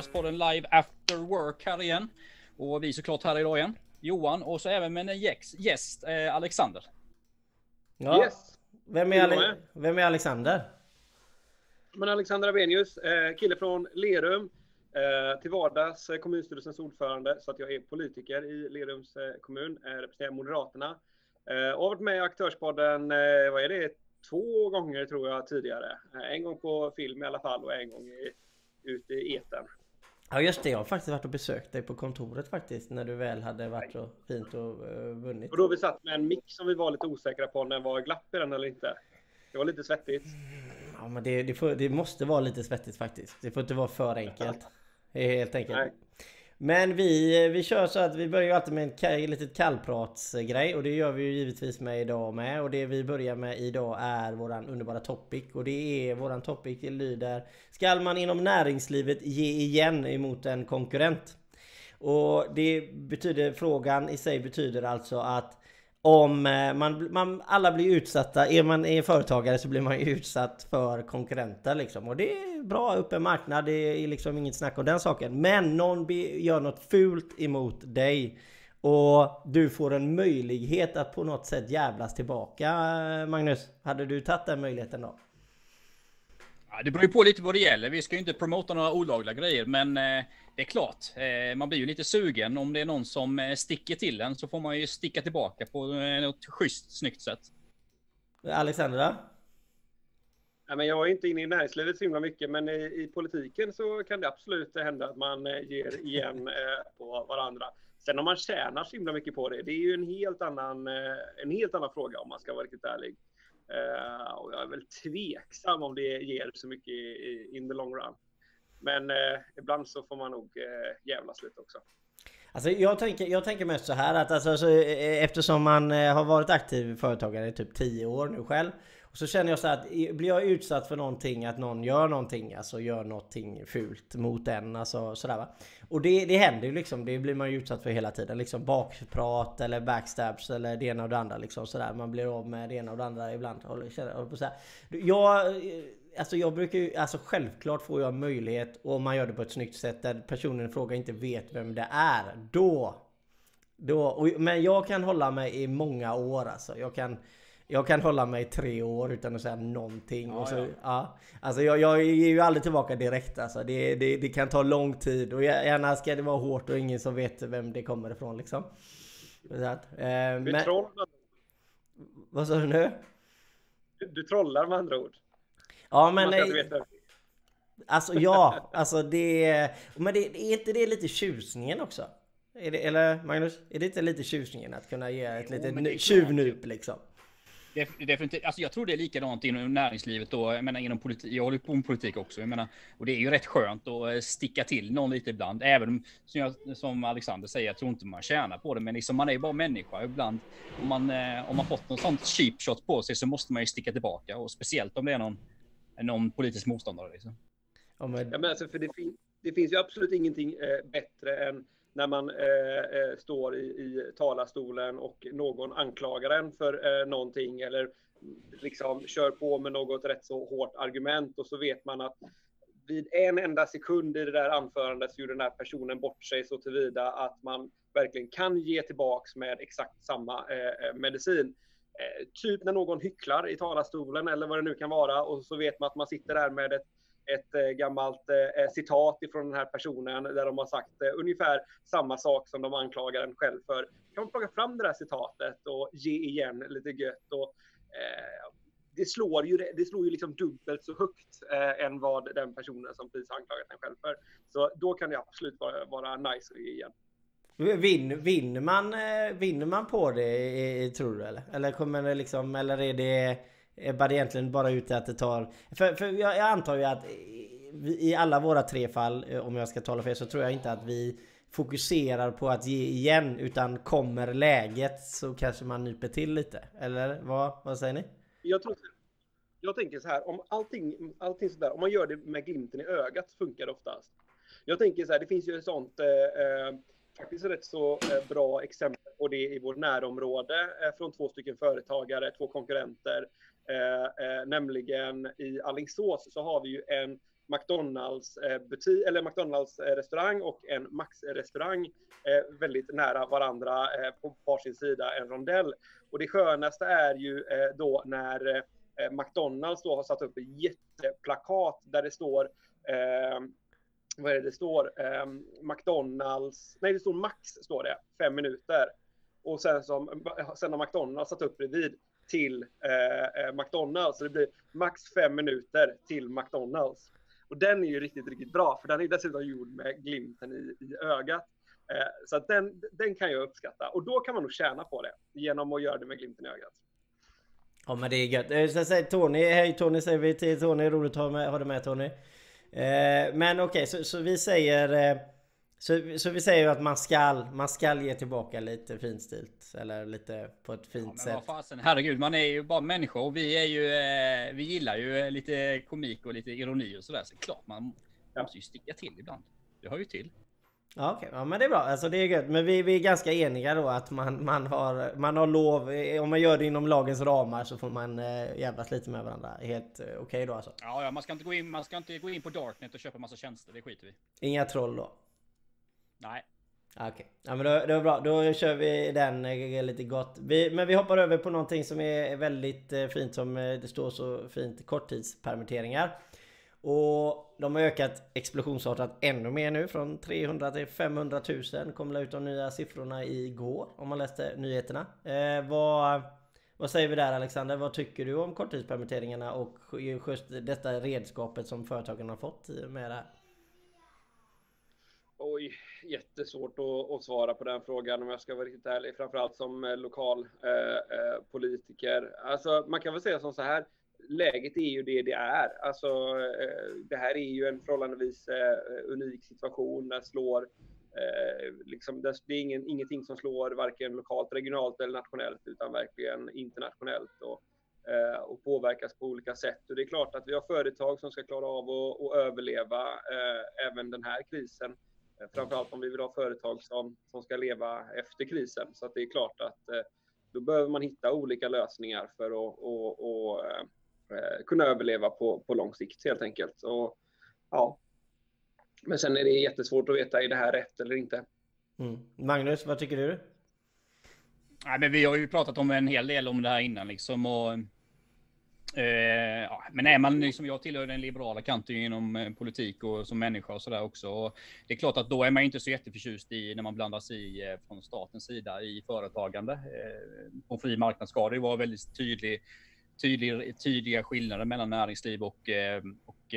Aktörspodden live after work här igen. Och vi såklart här idag igen. Johan och så även med en gäst, eh, Alexander. Ja. Yes. Vem är, Ale Vem är Alexander? Men Alexander Abenius, eh, kille från Lerum. Eh, till vardags kommunstyrelsens ordförande så att jag är politiker i Lerums kommun, representerar Moderaterna. Och har varit med i Aktörspodden, vad är det, två gånger tror jag tidigare. En gång på film i alla fall och en gång i, ute i eten. Ja just det, jag har faktiskt varit och besökt dig på kontoret faktiskt när du väl hade varit så fint och uh, vunnit. Och då vi satt med en mick som vi var lite osäkra på när det var glapp i den eller inte. Det var lite svettigt. Ja men det, det, får, det måste vara lite svettigt faktiskt. Det får inte vara för enkelt. Helt enkelt. Nej. Men vi, vi kör så att vi börjar ju alltid med en litet kallpratsgrej och det gör vi ju givetvis med idag med. Och det vi börjar med idag är våran underbara topic. Och det är våran topic det lyder Skall man inom näringslivet ge igen emot en konkurrent? Och det betyder, frågan i sig betyder alltså att om eh, man, man, alla blir utsatta, är man är företagare så blir man ju utsatt för konkurrenter liksom. Och det är bra, öppen marknad, det är liksom inget snack om den saken. Men någon gör något fult emot dig och du får en möjlighet att på något sätt jävlas tillbaka. Eh, Magnus, hade du tagit den möjligheten då? Ja, det beror ju på lite vad det gäller. Vi ska ju inte promota några olagliga grejer, men eh, det är klart, eh, man blir ju lite sugen. Om det är någon som eh, sticker till en så får man ju sticka tillbaka på eh, något schysst, snyggt sätt. Alexandra? Ja, men jag är inte inne i näringslivet så himla mycket, men i, i, politiken så kan det absolut hända att man ger igen på varandra. Sen om man tjänar så himla mycket på det, det är ju en helt annan, en helt annan fråga om man ska vara riktigt ärlig. Eh, och jag är väl tveksam om det ger så mycket in the long run. Men eh, ibland så får man nog eh, jävlas lite också. Alltså jag tänker, jag tänker mest så här att alltså, alltså, eftersom man eh, har varit aktiv företagare i typ 10 år nu själv. Och så känner jag så att blir jag utsatt för någonting, att någon gör någonting, alltså gör någonting fult mot en, alltså sådär va. Och det, det händer ju liksom, det blir man ju utsatt för hela tiden. Liksom bakprat eller backstabs eller det ena och det andra liksom sådär. Man blir av med det ena och det andra ibland. Och, och, på så här. Jag eh, Alltså jag brukar ju, alltså självklart får jag möjlighet och om man gör det på ett snyggt sätt där personen i fråga inte vet vem det är. Då! Då, och, men jag kan hålla mig i många år alltså. Jag kan, jag kan hålla mig i tre år utan att säga någonting. Ja, och så, ja. ja. Alltså jag, jag ger ju aldrig tillbaka direkt alltså. Det, det, det kan ta lång tid och gärna ska det vara hårt och ingen som vet vem det kommer ifrån liksom. Så att, eh, men, vad sa du nu? Du, du trollar med andra ord. Ja men... Alltså ja, alltså det... Men det, är inte det lite tjusningen också? Är det, eller Magnus, är det inte lite tjusningen att kunna ge ett litet tjuvnyp liksom? Definitivt. Alltså jag tror det är likadant inom näringslivet då. Jag menar inom politik. Jag håller på med politik också. Jag menar, och det är ju rätt skönt att eh, sticka till någon lite ibland. Även som, jag, som Alexander säger, jag tror inte man tjänar på det. Men liksom man är ju bara människa ibland. Om man, eh, om man fått något sånt cheap shot på sig så måste man ju sticka tillbaka. Och speciellt om det är någon någon politisk motståndare. Liksom. Ja, men... Ja, men alltså, för det, fin det finns ju absolut ingenting eh, bättre än när man eh, eh, står i, i talarstolen och någon anklagar en för eh, någonting eller liksom kör på med något rätt så hårt argument och så vet man att vid en enda sekund i det där anförandet så gjorde den här personen bort sig så tillvida att man verkligen kan ge tillbaks med exakt samma eh, eh medicin. Eh, typ när någon hycklar i talarstolen eller vad det nu kan vara och så vet man att man sitter där med ett, ett eh, gammalt eh, eh, citat ifrån den här personen där de har sagt ungefär samma sak som de anklagar en själv för. Kan man plocka fram det där citatet och ge igen lite gött och eh, det slår ju, det slår ju liksom dubbelt så högt eh, än vad den personen som precis anklagat en själv för. Så då kan det absolut vara, vara nice att ge igen. Vin, vinner, man, vinner man på det tror du eller? Eller kommer det liksom, eller är det är egentligen bara ute att det tar... För, för jag, jag antar ju att i alla våra tre fall, eh, om jag ska tala för er, så tror jag inte att vi fokuserar på att ge igen utan kommer läget så kanske man nyper till lite. Eller vad, vad säger ni? Jag tror jag tänker så här, om allting, allting sådär, om man gör det med glimten i ögat funkar det oftast. Jag tänker så här, det finns ju ett sånt eh, eh faktiskt rätt så eh, bra exempel på det i vårt närområde eh, från två stycken företagare, två konkurrenter. Eh, eh, nämligen i Allingsås så har vi ju en McDonalds eh, butik eller McDonalds restaurang och en Max restaurang väldigt nära varandra på varsin sida en rondell. Och det skönaste är ju då när McDonalds då har satt upp ett jätteplakat där det står ehm, vad är det det står? Ehm, McDonalds, nej det står Max står det, fem minuter. Och sen, som, sen har McDonalds satt upp bredvid till eh, eh, McDonalds. Så det blir max fem minuter till McDonalds. Och den är ju riktigt, riktigt bra, för den är dessutom gjord med glimten i, i ögat. Eh, så att den, den kan jag uppskatta. Och då kan man nog tjäna på det, genom att göra det med glimten i ögat. Ja men det är gött. Eh, jag ska säga Tony, hej Tony säger vi till Tony, roligt att ha, med, ha dig med Tony. Eh, men okej, okay, så, så, vi säger... Eh, Eh, så, så vi säger ju att man skall, man skall ge tillbaka lite finstilt. Eller lite på ett fint ja, sätt. Fasen, herregud, man är ju bara människor och vi är ju... Eh, vi gillar ju lite komik och lite ironi och sådär. Så klart man ja. måste ju sticka till ibland. Det hör ju till. Ja. Okay. Ja, men det är bra. Alltså det är gött. Men vi, vi är ganska eniga då att man, man, har, man har lov. Eh, om man gör det inom lagens ramar så får man äh, jävlas lite med varandra. Helt äh, okej okay då alltså. Ja, ja, man ska inte gå in. Man ska inte gå in på Darknet och köpa massa tjänster. Det skiter vi. Inga troll då. Nej. Ah, okej, okay. ja men då, då bra. Då kör vi den eh, lite gott. Vi, men vi hoppar över på någonting som är väldigt eh, fint som eh, det står så fint. Korttidspermitteringar. Och de har ökat explosionsartat ännu mer nu från 300 till 500 000. Kom ut de nya siffrorna igår om man läste nyheterna. Eh, vad, vad säger vi där Alexander? Vad tycker du om korttidspermitteringarna och just detta redskapet som företagen har fått med det här? Oj, jättesvårt att, att, svara på den frågan om jag ska vara riktigt ärlig, framförallt som eh, lokal eh, eh, politiker. Alltså, man kan väl säga som så här läget är ju det det är. Alltså, eh, det här är ju en förhållandevis eh, unik situation. Den slår, eh, liksom, det är ingen, ingenting som slår varken lokalt, regionalt eller nationellt, utan verkligen internationellt och, eh, och påverkas på olika sätt. Och det är klart att vi har företag som ska klara av att, att överleva eh, även den här krisen. Framförallt om vi vill ha företag som, som ska leva efter krisen. Så att det är klart att då behöver man hitta olika lösningar för att och, och, Eh, kunna överleva på, på lång sikt helt enkelt. Och, ja. Men sen är det jättesvårt att veta, är det här rätt eller inte? Mm. Magnus, vad tycker du? Nej, men vi har ju pratat om en hel del om det här innan liksom. Och, eh, men är man liksom, jag tillhör den liberala kanten inom eh, politik och som människa och sådär också. Och det är klart att då är man inte så jätteförtjust i när man blandas i eh, från statens sida i företagande. Eh, På fri marknad ska det vara väldigt tydlig tydlig, tydliga skillnader mellan näringsliv och, och,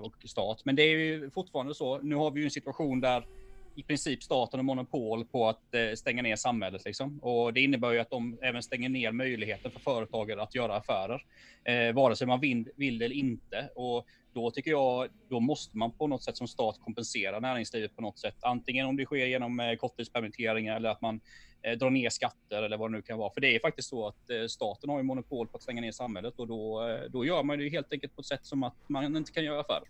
och stat. Men det är ju fortfarande så. Nu har vi ju en situation där i princip staten och monopol på att eh, stänga ner samhället. Liksom. Och det innebär ju att de även stänger ner möjligheten för företagare att göra affärer, eh, vare sig man vill, vill eller inte. Och då tycker jag, då måste man på något sätt som stat kompensera näringslivet på något sätt. Antingen om det sker genom eh, korttidspermitteringar eller att man eh, drar ner skatter eller vad det nu kan vara. För det är faktiskt så att eh, staten har ju monopol på att stänga ner samhället och då, eh, då gör man det helt enkelt på ett sätt som att man inte kan göra affärer.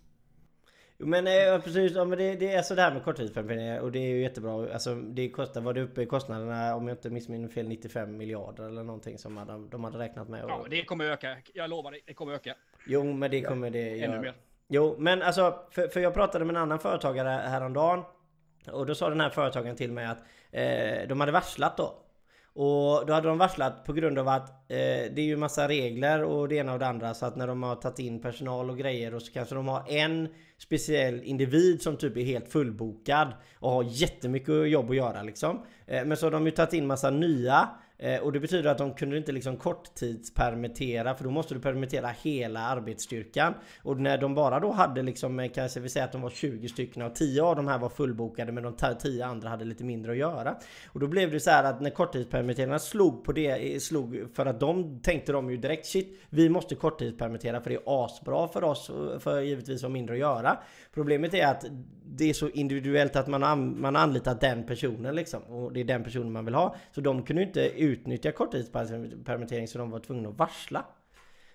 Jo men eh, precis, ja, men det, det är så där med korttidspermitteringar och det är ju jättebra. Alltså det kostar, var det uppe i kostnaderna om jag inte missminner fel 95 miljarder eller någonting som hade, de hade räknat med. Ja det kommer öka, jag lovar dig, det kommer öka. Jo men det kommer det göra. Ännu mer. Jo men alltså, för, för jag pratade med en annan företagare häromdagen. Och då sa den här företagaren till mig att eh, de hade varslat då. Och då hade de varslat på grund av att eh, det är ju massa regler och det ena och det andra så att när de har tagit in personal och grejer och så kanske de har en speciell individ som typ är helt fullbokad och har jättemycket jobb att göra liksom. Eh, men så har de ju tagit in massa nya Eh, och det betyder att de kunde inte liksom korttidspermittera för då måste du permittera hela arbetsstyrkan. Och när de bara då hade liksom, eh, kanske vi säger att de var 20 stycken och 10 av de här var fullbokade men de 10 andra hade lite mindre att göra. Och då blev det så här att när korttidspermitteringarna slog på det, eh, slog för att de tänkte de ju direkt shit, vi måste korttidspermittera för det är asbra för oss, för givetvis har mindre att göra. Problemet är att det är så individuellt att man man har anlitat den personen liksom. Och det är den personen man vill ha. Så de kunde inte utnyttja korttidspermittering så de var tvungna att varsla.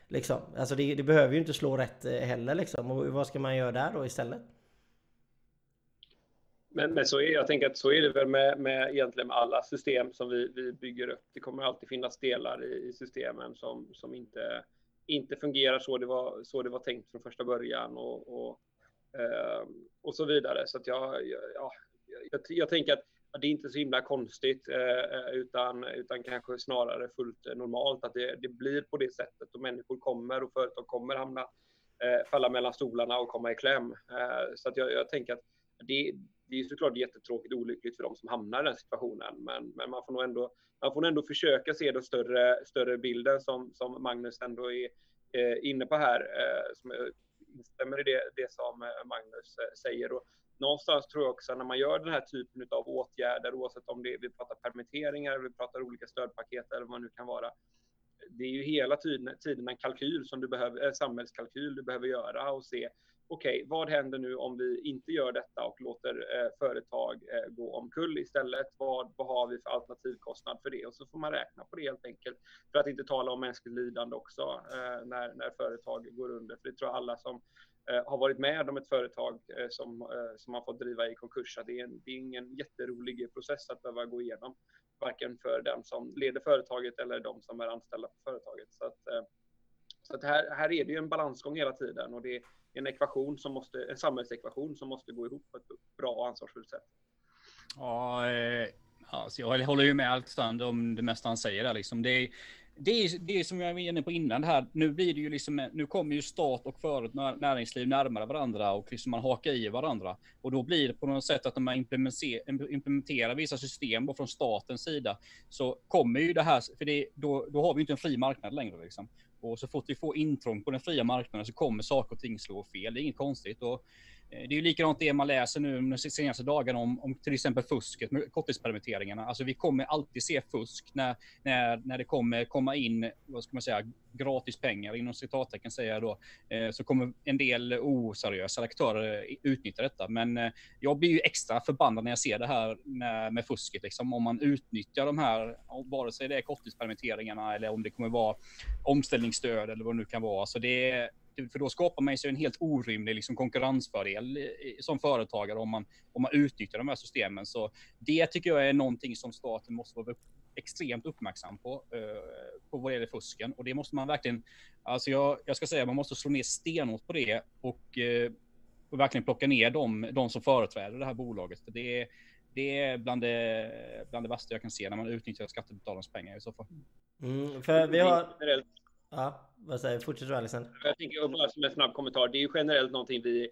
Liksom. Alltså det, det, behöver ju inte slå rätt eh, heller liksom. Och vad ska man göra där då istället? Men, men så är, jag tänker att så är det väl med, med egentligen med alla system som vi, vi bygger upp. Det kommer alltid finnas delar i, i systemen som, som inte, inte fungerar så det, var, så det var tänkt från första början. Och, och eh, och så vidare. Så att jag, ja, jag, jag tänker att det är inte så himla konstigt, eh, eh, utan, utan kanske snarare fullt eh, normalt att det, det blir på det sättet och människor kommer och företag kommer hamna, falla mellan stolarna och komma i kläm. Så att jag, jag tänker att det, det är såklart jättetråkigt och olyckligt för de som hamnar i den situationen, men, men man får nog ändå, man får ändå försöka se den större, större bilden som, som Magnus ändå är inne på här, som jag instämmer i det, det som Magnus säger. Och någonstans tror jag också när man gör den här typen av åtgärder, oavsett om det, vi pratar permitteringar, vi pratar olika stödpaket eller vad det nu kan vara, det är ju hela tiden, tiden en kalkyl som du behöver, en samhällskalkyl du behöver göra och se okej, okay, vad händer nu om vi inte gör detta och låter eh, företag eh, gå omkull istället? Vad, vad har vi för alternativkostnad för det? Och så får man räkna på det helt enkelt. För att inte tala om mänskligt lidande också eh, när, när företag går under. För det tror jag alla som Eh, har varit med om ett företag eh, som, eh, som man fått driva i konkurs, det är, en, det är ingen jätterolig process att behöva gå igenom. Varken för den som leder företaget eller de som är anställda på företaget. Så att, så att här, här är det ju en balansgång hela tiden och det en ekvation som måste, en samhällsekvation som måste gå ihop på ett bra och ansvarsfullt sätt. Ja, eh, alltså jag håller ju med Alexander om det mesta han säger där liksom. Det är, det är, det är som jag var inne på innan här. Nu blir det ju liksom, nu kommer ju stat och förut näringsliv närmare varandra och liksom man hakar i varandra. Och då blir det på något sätt att när man implementerar, implementerar vissa system från statens sida så kommer ju det här, för det, då, då har vi inte en fri marknad längre liksom. Och så fort vi får intrång på den fria marknaden så kommer saker och ting slå fel. Det är inget konstigt. Och Eh, det är ju likadant det man läser nu de senaste dagarna om, om till exempel fusket med korttidspermitteringarna. Alltså vi kommer alltid se fusk när, när, när det kommer komma in, vad ska man säga, gratis pengar inom citattecken säger jag då. Eh, så kommer en del oseriösa aktörer utnyttja detta. Men eh, jag blir ju extra förbannad när jag ser det här med, med fusket. Liksom, om man utnyttjar de här, vare sig det är korttidspermitteringarna eller om det kommer vara omställningsstöd eller vad det nu kan vara. Så det är för då skapar man sig en helt orimlig liksom, konkurrensfördel som företagare om man, om man utnyttjar de här systemen. Så det tycker jag är någonting som staten måste vara extremt uppmärksam på, eh, på vad det gäller fusken. Och det måste man verkligen, alltså jag, jag ska säga, man måste slå ner stenhårt på det och, eh, och verkligen plocka ner de, de som företräder det här bolaget. För det är, det är bland det, bland det värsta jag kan se när man utnyttjar skattebetalarnas pengar i så fall. Mm, för vi har... Ja, vad säger Fortsätt du Alexander. Jag tänker bara som en snabb kommentar. Det är ju generellt någonting vi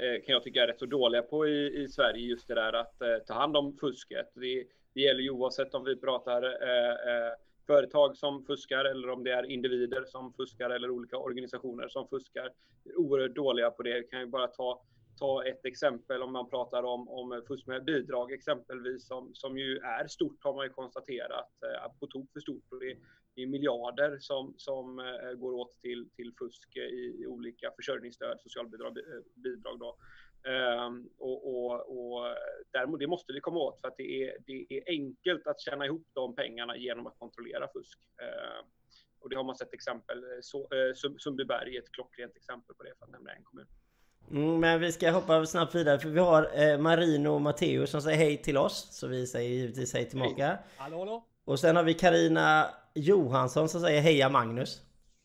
eh, kan jag tycka är rätt så dåliga på i, i Sverige, just det där att eh, ta hand om fusket. Det, det gäller ju oavsett om vi pratar eh, eh, företag som fuskar eller om det är individer som fuskar eller olika organisationer som fuskar. Vi är oerhört dåliga på det. Vi kan ju bara ta ta ett exempel om man pratar om, om fusk med bidrag exempelvis som, som ju är stort har man ju konstaterat, eh, på tok för stort. Och det, är miljarder som, som eh, går åt till, till fusk i, i olika försörjningsstöd, socialbidrag, eh, bidrag då. Um, och, och, och däremot, det måste vi komma åt för att det är, det är enkelt att tjäna ihop de pengarna genom att kontrollera fusk. Uh, och det har man sett exempel, så, uh, Sundbyberg är ett klockrent exempel på det för att nämna en kommun. Mm, men vi ska hoppa snabbt vidare för vi har eh, Marino och Matteo som säger hej till oss. Så vi säger givetvis hej tillbaka. Hej. Hallå, hallå. Och sen har vi Karina Johansson som säger heja Magnus.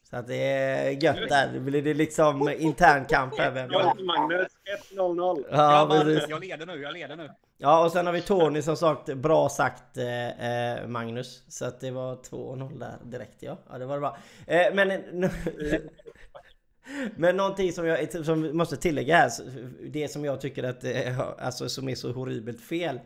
Så att det är gött där. Det blir det liksom intern kamp jag heter Magnus, 1-0-0. Ja, precis. Jag leder nu, jag leder nu. Ja, och sen har vi Tony som sagt, bra sagt eh, eh Magnus. Så att det var 2-0 där direkt ja. Ja, det var det bra. Eh, men... Men någonting som jag som måste tillägga här, det som jag tycker att, alltså som är så horribelt fel.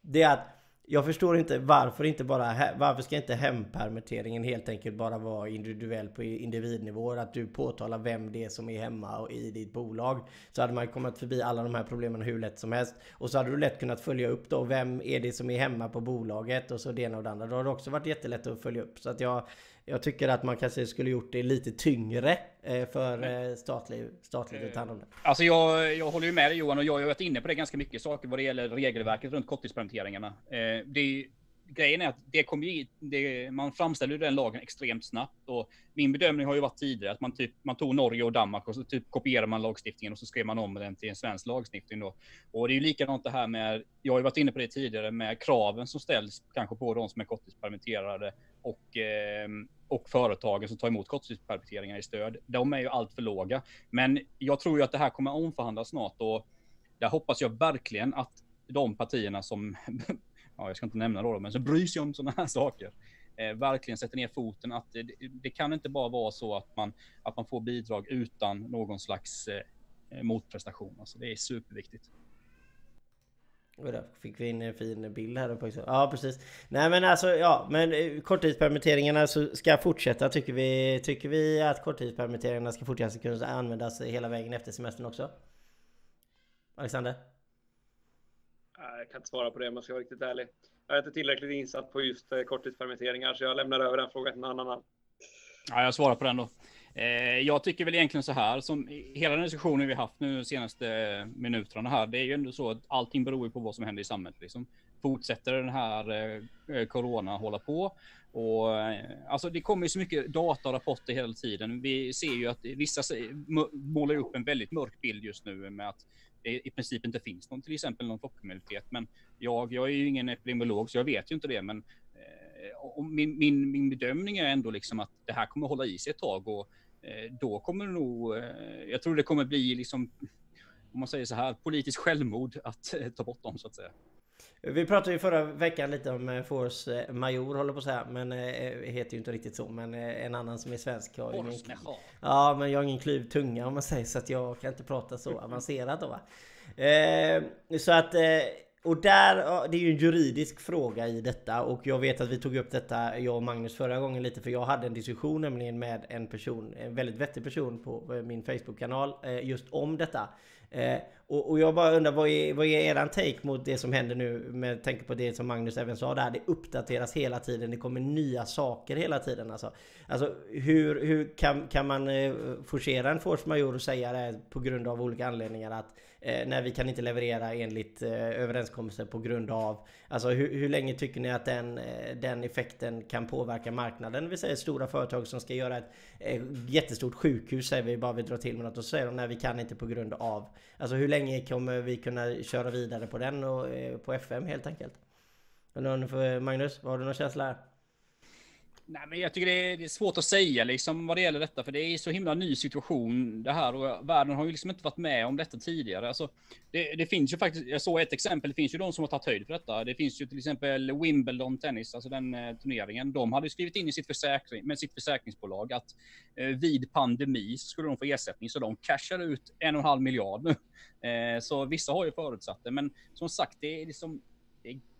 Det är att jag förstår inte varför inte bara Varför ska inte hempermitteringen helt enkelt bara vara individuell på individnivå? Att du påtalar vem det är som är hemma och i ditt bolag. Så hade man kommit förbi alla de här problemen hur lätt som helst. Och så hade du lätt kunnat följa upp då. Vem är det som är hemma på bolaget? Och så det ena och det andra. Då hade det också varit jättelätt att följa upp. Så att jag, jag tycker att man kanske skulle gjort det lite tyngre eh, för eh, statlig, statligt att ta hand om det. Alltså jag, jag håller ju med dig Johan och jag har varit inne på det ganska mycket saker vad det gäller regelverket runt korttidspermitteringarna. Eh, det grejen är att det kommer ju, det, man framställer den lagen extremt snabbt och min bedömning har ju varit tidigare att man typ man tog Norge och Danmark och så typ kopierade man lagstiftningen och så skrev man om den till en svensk lagstiftning då. Och det är ju likadant det här med. Jag har ju varit inne på det tidigare med kraven som ställs kanske på de som är korttidspermitterade och, eh, och företagen som tar emot korttidspermitteringar i stöd. De är ju allt för låga. Men jag tror ju att det här kommer omförhandlas snart och där hoppas jag verkligen att de partierna som, ja, jag ska inte nämna då, men som bryr sig om sådana här saker, eh, verkligen sätter ner foten. Att det, det, kan inte bara vara så att man, att man får bidrag utan någon slags eh, motprestation. Alltså det är superviktigt. Och där fick vi in en fin bild här uppe också. Ja precis. Nej men alltså ja, men eh, korttidspermitteringarna ska fortsätta tycker vi. Tycker vi att korttidspermitteringarna ska fortsätta kunna användas hela vägen efter semestern också? Alexander? Jag kan inte svara på det om jag ska vara riktigt ärlig. Jag är inte tillräckligt insatt på just eh, korttidspermitteringar så jag lämnar över den frågan till någon annan. Ja, jag svarar på den då. Eh, jag tycker väl egentligen så här, som hela den diskussionen vi haft nu de senaste eh, minuterna här, det är ju ändå så att allting beror ju på vad som händer i samhället. Liksom. Fortsätter den här eh, eh corona hålla på och eh, alltså det kommer ju så mycket data och rapporter hela tiden. Vi ser ju att vissa målar upp en väldigt mörk bild just nu med att det i princip inte finns någon, till exempel någon flockimmunitet. Men jag, jag är ju ingen epidemiolog så jag vet ju inte det. Men eh, min, min, min bedömning är ändå liksom att det här kommer hålla i sig ett tag och då kommer det nog, eh, jag tror det kommer bli liksom, om man säger så här, politiskt självmord att eh, ta bort dem så att säga. Vi pratade ju förra veckan lite om eh, Force eh, Major håller på att säga Men eh, heter ju inte riktigt så Men en annan som är svensk har ingen, Ja men jag har ingen klyv tunga om man säger Så att jag kan inte prata så avancerat då va eh, Så att och där, det är ju en juridisk fråga i detta och jag vet att vi tog upp detta, jag och Magnus förra gången lite för jag hade en diskussion nämligen med en person, en väldigt vettig person på eh, min Facebook-kanal eh, just om detta. Eh, och, jag bara undrar vad är, vad är eran take mot det som händer nu med tanke på det som Magnus även sa där. Det uppdateras hela tiden. Det kommer nya saker hela tiden. Alltså, alltså hur, hur kan, kan man forcera en force majeure och säga det på grund av olika anledningar att eh, när vi kan inte leverera enligt eh, överenskommelser på grund av Alltså hur, hur länge tycker ni att den, eh, den effekten kan påverka marknaden? Vi säger stora företag som ska göra ett eh, jättestort sjukhus säger vi bara vi drar till med något och så säger de nej vi kan inte på grund av Alltså hur länge kommer vi kunna köra vidare på den och eh, på FM helt enkelt? Magnus, vad har du någon känsla här? Nej, men jag tycker det är, det är, svårt att säga liksom vad det gäller detta, för det är så himla ny situation det här och världen har ju liksom inte varit med om detta tidigare. Alltså, det, det finns ju faktiskt, jag såg ett exempel, det finns ju de som har tagit höjd för detta. Det finns ju till exempel Wimbledon Tennis, alltså den eh, turneringen. De hade skrivit in i sitt försäkring, med sitt försäkringsbolag att eh, vid pandemi så skulle de få ersättning, så de cashar ut en och en halv miljard nu. Eh, så vissa har ju förutsatt det, men som sagt, det är liksom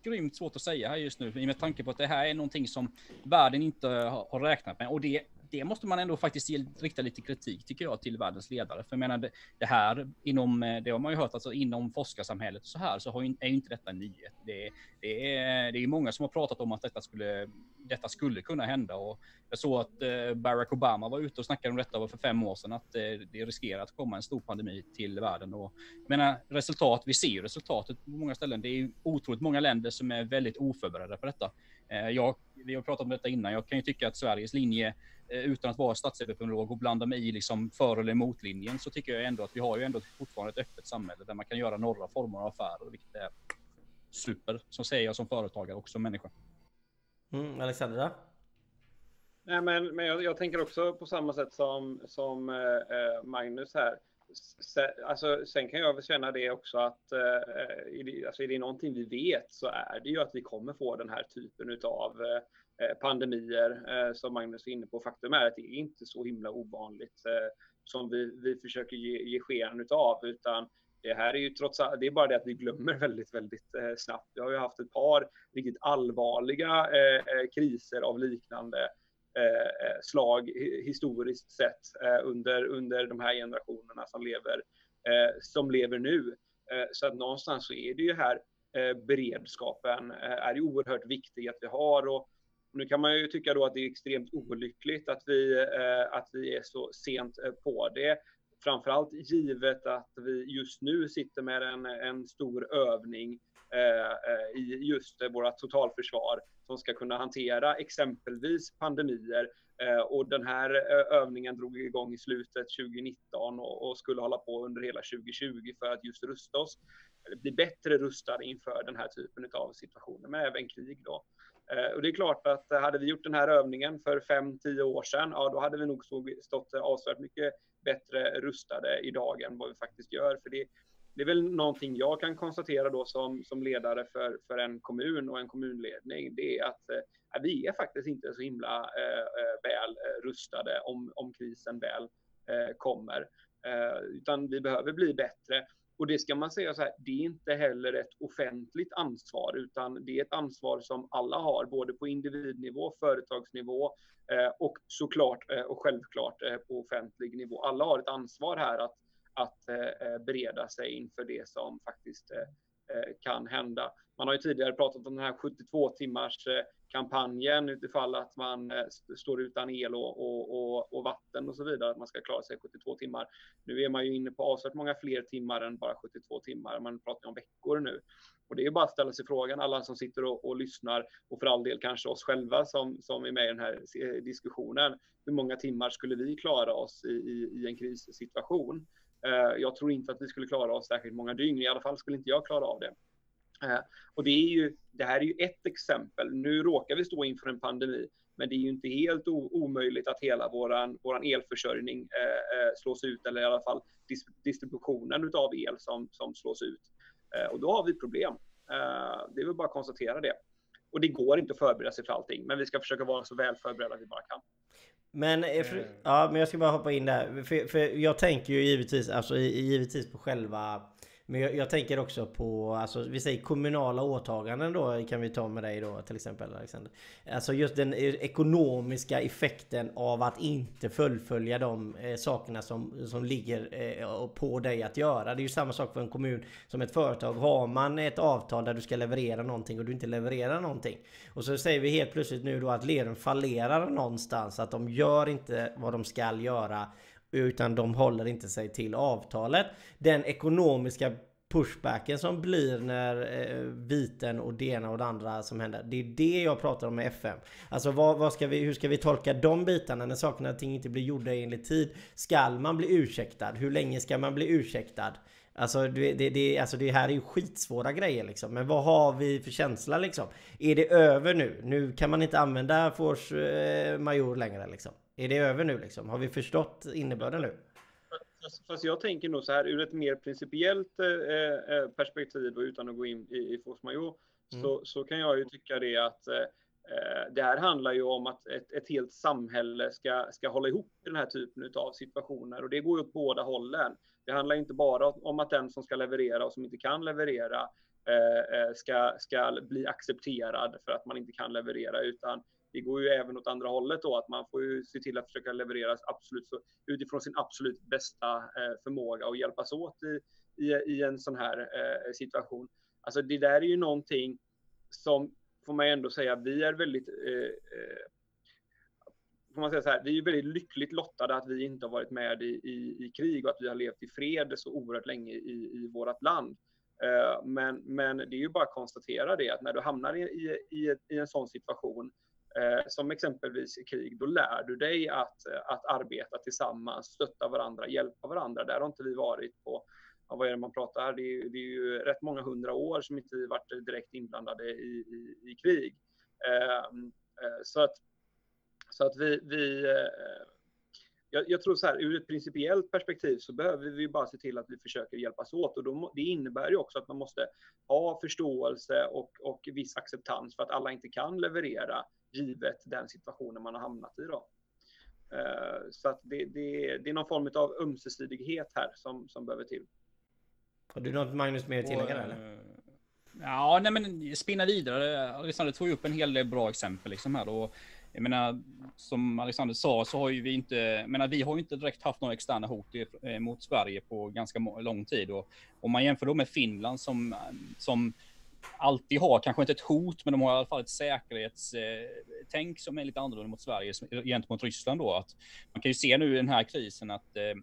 grymt svårt att säga här just nu med tanke på att det här är någonting som världen inte har räknat med. Och det det måste man ändå faktiskt rikta lite kritik tycker jag till världens ledare. För jag menar det, det här inom, eh, det har man ju hört, alltså inom forskarsamhället så här så har ju, är ju inte detta en nyhet. Det, det, är, det är många som har pratat om att detta skulle, detta skulle kunna hända och jag såg att eh, Barack Obama var ute och snackade om detta för fem år sedan att eh, det riskerar att komma en stor pandemi till världen och jag menar resultat, vi ser ju resultatet på många ställen. Det är ju otroligt många länder som är väldigt oförberedda på detta. Jag, vi har pratat om detta innan. Jag kan ju tycka att Sveriges linje utan att vara statsepidemiolog och blanda mig i liksom för eller emot-linjen så tycker jag ändå att vi har ju ändå fortfarande ett öppet samhälle där man kan göra några former av affärer, vilket är super. Så säger jag som företagare och som människa. Mm, Alexandra? Nej, men, men jag, jag, tänker också på samma sätt som, som eh, Magnus här. Sen, alltså, sen kan jag väl känna det också att eh, är, det, alltså, är det någonting vi vet så är det ju att vi kommer få den här typen av eh, Eh, Eh, pandemier eh, som Magnus är inne på. Faktum är att det är inte så himla ovanligt eh, som vi, vi försöker ge, ge sken utav, utan det här är ju trots allt, det är bara det att vi glömmer väldigt, väldigt snabbt. Vi har ju haft ett par riktigt allvarliga kriser av liknande slag historiskt sett under, under de här generationerna som lever, som lever nu. Så att någonstans så är det ju här beredskapen är ju oerhört viktig att vi har och nu kan man ju tycka då att det är extremt olyckligt att vi, eh, att vi är så sent eh, på det. Framförallt givet att vi just nu sitter med en, en stor övning eh, eh i just våra totalförsvar som ska kunna hantera exempelvis pandemier. Eh, och den här övningen drog igång i slutet 2019 och skulle hålla på under hela 2020 för att just rusta oss, bli bättre rustade inför den här typen av situationer, men även krig då. Eh, och det är klart att eh, hade vi gjort den här övningen för 5-10 år sedan, ja då hade vi nog stått avsevärt mycket bättre rustade idag än vad vi faktiskt gör. För det, det är väl någonting jag kan konstatera då som, som ledare för, för en kommun och en kommunledning. Det är att eh, vi är faktiskt inte så himla eh, eh väl rustade om, om krisen väl eh, kommer. Eh, utan vi behöver bli bättre. Och det ska man säga så här, det är inte heller ett offentligt ansvar, utan det är ett ansvar som alla har, både på individnivå, företagsnivå eh, och såklart eh, och självklart eh, på offentlig nivå. Alla har ett ansvar här att att bereda sig inför det som faktiskt Eh, kan hända. Man har ju tidigare pratat om den här 72 timmars eh, kampanjen utifall att man eh, står utan el och, och, och, och, vatten och så vidare, att man ska klara sig 72 timmar. Nu är man ju inne på avsevärt många fler timmar än bara 72 timmar. Man pratar om veckor nu. Och det är bara att ställa sig frågan, alla som sitter och, och, lyssnar och för all del kanske oss själva som, som är med i den här diskussionen. Hur många timmar skulle vi klara oss i, i, i en krissituation? Eh, jag tror inte att vi skulle klara oss särskilt många dygn. I alla fall skulle inte jag klara av det. Eh, och det, är ju, det här är ju ett exempel. Nu råkar vi stå inför en pandemi, men det är ju inte helt omöjligt att hela vår våran elförsörjning eh, slås ut, eller i alla fall distributionen av el som, som slås ut. och då har vi problem. det är väl bara att konstatera det. Och det går inte att förbereda sig för allting, men vi ska försöka vara så väl förberedda vi bara kan. Men, eh, för, ja, men jag ska bara hoppa in där. För, för jag tänker ju givetvis, alltså, givetvis på själva men jag, jag, tänker också på, alltså vi säger kommunala åtaganden då kan vi ta med dig då till exempel Alexander. Alltså just den e, ekonomiska effekten av att inte fullfölja de eh, sakerna som, som ligger eh, på dig att göra. Det är ju samma sak för en kommun som ett företag. Har man ett avtal där du ska leverera någonting och du inte levererar någonting. Och så säger vi helt plötsligt nu då att leden fallerar någonstans. Att de gör inte vad de ska göra utan de håller inte sig till avtalet. Den ekonomiska pushbacken som blir när eh, viten och det ena och det andra som händer. Det är det jag pratar om med FM. Alltså vad, vad ska vi, hur ska vi tolka de bitarna när sakerna och ting inte blir gjorda enligt tid? Skall man bli ursäktad? Hur länge ska man bli ursäktad? Alltså det, det, det, alltså det här är ju skitsvåra grejer liksom. Men vad har vi för känsla liksom? Är det över nu? Nu kan man inte använda force eh, major längre liksom. Är det över nu liksom? Har vi förstått innebörden nu? Fast jag tänker nog så här ur ett mer principiellt eh, eh, perspektiv och utan att gå in i, i force majeure mm. så, så kan jag ju tycka det att eh, det här handlar ju om att ett, ett helt samhälle ska, ska hålla ihop i den här typen av situationer och det går ju åt båda hållen. Det handlar inte bara om att den som ska leverera och som inte kan leverera eh, ska, ska bli accepterad för att man inte kan leverera utan det går ju även åt andra hållet då, att man får ju se till att försöka leverera absolut så, utifrån sin absolut bästa eh, förmåga och hjälpas åt i, i, i en sån här eh, situation. Alltså det där är ju någonting som, får man ändå säga, vi är väldigt eh, eh, får man säga så här, vi är väldigt lyckligt lottade att vi inte har varit med i, i, i krig och att vi har levt i fred så oerhört länge i, i vårt land. Eh, men, men det är ju bara att konstatera det att när du hamnar i, i, i en sån situation Eh, som exempelvis i krig, då lär du dig att, eh, att arbeta tillsammans, stötta varandra, hjälpa varandra. Där har inte vi varit på, ja, vad är det man pratar här, det är, det är ju rätt många hundra år som inte vi varit direkt inblandade i, i, i krig. Ehm, eh, så att, så att vi, vi eh, jag, jag, tror så här, ur ett principiellt perspektiv så behöver vi bara se till att vi försöker hjälpas åt och då, det innebär ju också att man måste ha förståelse och, och viss acceptans för att alla inte kan leverera givet den situationen man har hamnat i. Då. Eh, så att det, det, det är någon form av ömsesidighet här som, som behöver till. Har du något Magnus mer att tillägga eller? Eh, ja, nej men spinna vidare. Alexander tog upp en hel del bra exempel liksom här och jag menar, som Alexander sa så har ju vi inte, jag menar, vi har ju inte direkt haft några externa hot eh, mot Sverige på ganska lång tid och om man jämför då med Finland som, som alltid har, kanske inte ett hot, men de har i alla fall ett säkerhetstänk eh, som är lite annorlunda mot Sverige gentemot Ryssland då. Att man kan ju se nu i den här krisen att eh,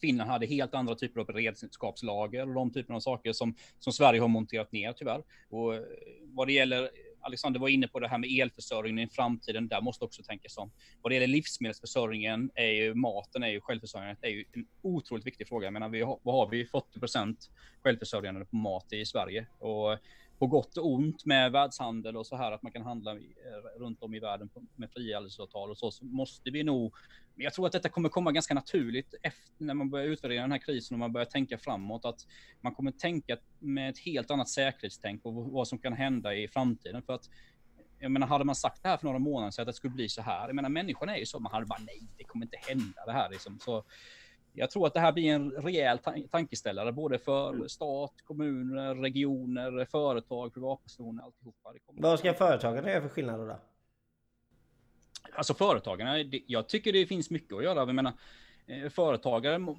Finland hade helt andra typer av beredskapslager och de typerna av saker som, som Sverige har monterat ner tyvärr. Och vad det gäller Alexander var inne på det här med elförsörjningen i framtiden. Där måste också tänkas om. Vad det gäller livsmedelsförsörjningen är ju maten är ju självförsörjningen är ju en otroligt viktig fråga. Jag menar, vi har, vad har vi 40% självförsörjande på mat i Sverige och på gott och ont med världshandel och så här att man kan handla eh, runt om i världen med frihandelsavtal och så, så måste vi nog men jag tror att detta kommer komma ganska naturligt efter när man börjar utvärdera den här krisen och man börjar tänka framåt. Att man kommer tänka med ett helt annat säkerhetstänk på vad som kan hända i framtiden. För att jag menar, hade man sagt det här för några månader sedan att det skulle bli så här. Jag menar, människan är ju så. Man hade bara nej, det kommer inte hända det här liksom. Så jag tror att det här blir en rejäl tankeställare både för mm. stat, kommuner, regioner, företag, privatpersoner, alltihopa. Vad ska företagarna göra för skillnad då? Alltså företagarna, jag tycker det finns mycket att göra. Jag menar, Eh, företagare,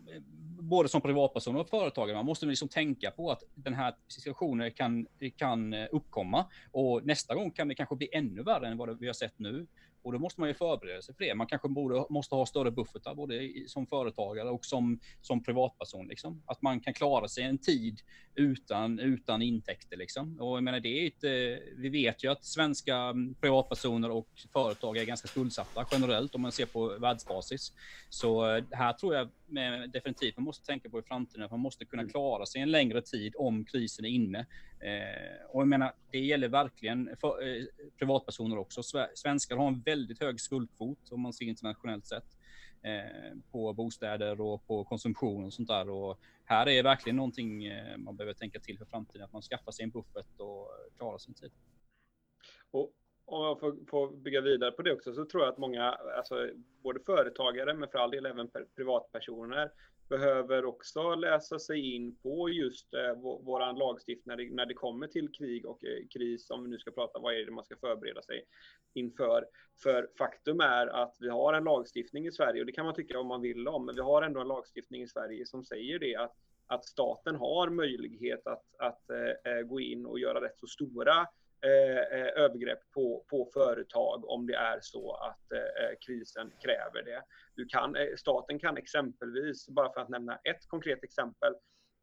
både som privatpersoner och företagare, man måste liksom tänka på att den här situationen kan, kan eh, uppkomma och nästa gång kan det kanske bli ännu värre än vad vi har sett nu. Och då måste man ju förbereda sig för det. Man kanske borde, måste ha större buffertar både som företagare och som, som privatperson. Liksom. Att man kan klara sig en tid utan, utan intäkter. Liksom. Och jag menar, det är ett, eh, vi vet ju att svenska mm, privatpersoner och företag är ganska skuldsatta generellt om man ser på världsbasis. Så här tror jag definitivt man måste tänka på i framtiden att man måste kunna mm. klara sig en längre tid om krisen är inne. Eh, och jag menar, det gäller verkligen för, eh, privatpersoner också. Svenskar har en väldigt hög skuldkvot om man ser internationellt sett eh, på bostäder och på konsumtion och sånt där. Och här är verkligen någonting eh, man behöver tänka till för framtiden, att man skaffar sig en buffert och klarar sin tid. Och om jag får, får, bygga vidare på det också, så tror jag att många, alltså både företagare, men för all del även privatpersoner, behöver också läsa sig in på just eh, vår lagstiftning när det, när det kommer till krig och eh, kris, om vi nu ska prata vad är det man ska förbereda sig inför. För faktum är att vi har en lagstiftning i Sverige, och det kan man tycka om man vill om, men vi har ändå en lagstiftning i Sverige som säger det att, att staten har möjlighet att, att eh, eh gå in och göra rätt så stora Eh, eh, övergrepp på, på företag om det är så att eh, eh, krisen kräver det. Du kan, eh, staten kan exempelvis, bara för att nämna ett konkret exempel,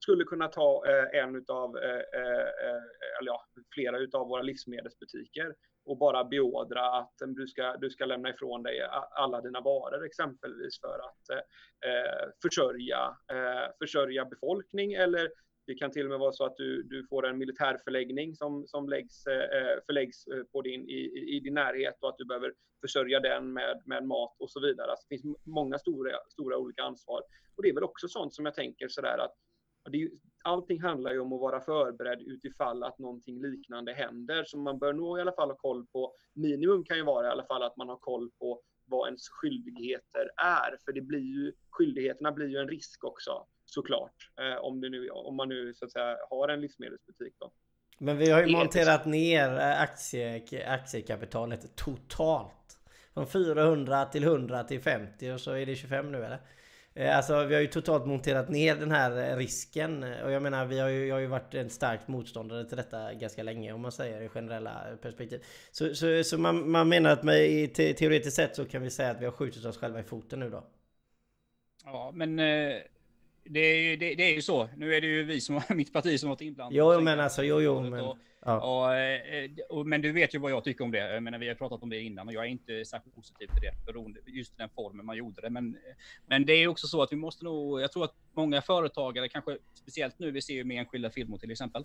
skulle kunna ta eh, en utav, eh, eh eller ja, flera utav våra livsmedelsbutiker och bara beordra att du ska, du ska lämna ifrån dig alla dina varor exempelvis för att eh, försörja, eh, försörja befolkning eller det kan till och med vara så att du, du får en militärförläggning som, som läggs, eh, eh, förläggs eh, på din, i, i din närhet och att du behöver försörja den med, med mat och så vidare. Alltså det finns många stora, stora olika ansvar. Och det är väl också sånt som jag tänker sådär att det är, allting handlar ju om att vara förberedd utifall att någonting liknande händer. Så man bör nog i alla fall ha koll på, minimum kan ju vara i alla fall att man har koll på vad ens skyldigheter är. För det blir ju, skyldigheterna blir ju en risk också såklart. Eh, om, det nu, om man nu så att säga har en livsmedelsbutik. Då. Men vi har ju monterat ner eh, aktie, aktiekapitalet totalt. Från 400 till 100 till 50 och så är det 25 nu eller? Eh, alltså vi har ju totalt monterat ner den här risken och jag menar vi har ju, jag har ju varit en stark motståndare till detta ganska länge om man säger i generella perspektiv. Så, så, så man, man menar att med, teoretiskt sett så kan vi säga att vi har skjutit oss själva i foten nu då? Ja men det är, ju, det, det, är ju så. Nu är det ju vi som har mitt parti som har varit inblandat. Jo, men alltså, jo, jo, men... Och, ja. och, eh, och, men du vet ju vad jag tycker om det. Jag menar, vi har pratat om det innan och jag är inte särskilt positiv till det, beroende just den formen man gjorde det. Men, men det är också så att vi måste nog, jag tror att många företagare, kanske speciellt nu, vi ser ju med enskilda firmor till exempel,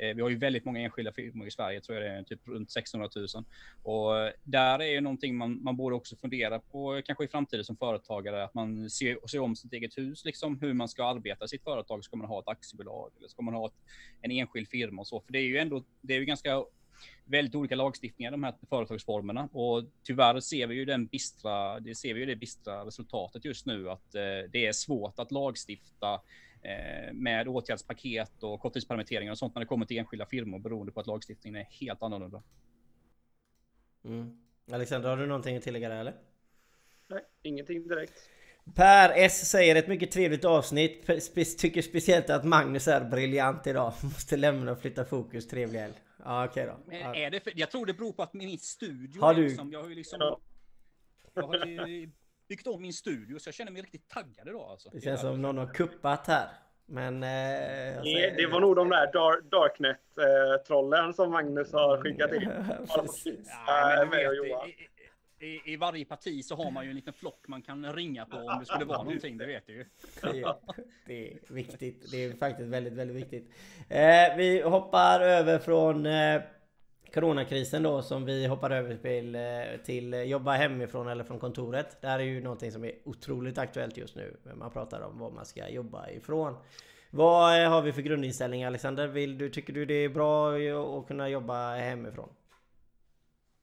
Eh, vi har ju väldigt många enskilda firmor i Sverige, tror jag det är typ runt 600 000. Och eh, där är ju någonting man, man borde också fundera på, eh, kanske i framtiden som företagare, att man ser, ser om sitt eget hus, liksom hur man ska arbeta i sitt företag. Ska man ha ett aktiebolag eller ska man ha ett, en enskild firma och så? För det är ju ändå, det är ju ganska väldigt olika lagstiftningar, de här företagsformerna. Och tyvärr ser vi ju den bistra, det ser vi ju det bistra resultatet just nu, att eh, det är svårt att lagstifta med åtgärdspaket och korttidspermitteringar och sånt när det kommer till enskilda firmor beroende på att lagstiftningen är helt annorlunda. Mm. Alexander, har du någonting att tillägga där eller? Nej, ingenting direkt. Per S säger ett mycket trevligt avsnitt. Tycker speciellt att Magnus är briljant idag. Måste lämna och flytta fokus. Trevlig helg. Ja, okej okay då. Men är det för, jag tror det beror på att min studio har du... Liksom, jag har ju liksom... Ja. Jag har ju byggt om min studio så jag känner mig riktigt taggad idag alltså. Det känns som någon har kuppat här. Men... Eh, det, det var nog de där Dar Darknet-trollen som Magnus har skickat in. ja, i varje parti så har man ju en liten flock man kan ringa på om det skulle vara någonting, det vet du ju. Det, det är viktigt. Det är faktiskt väldigt, väldigt viktigt. Eh, vi hoppar över från eh, Coronakrisen då som vi hoppar över till, eh, till jobba hemifrån eller från kontoret. Det här är ju någonting som är otroligt aktuellt just nu. Man pratar om vad man ska jobba ifrån. Vad eh, har vi för grundinställning Alexander? Vill du, tycker du det är bra att kunna jobba hemifrån?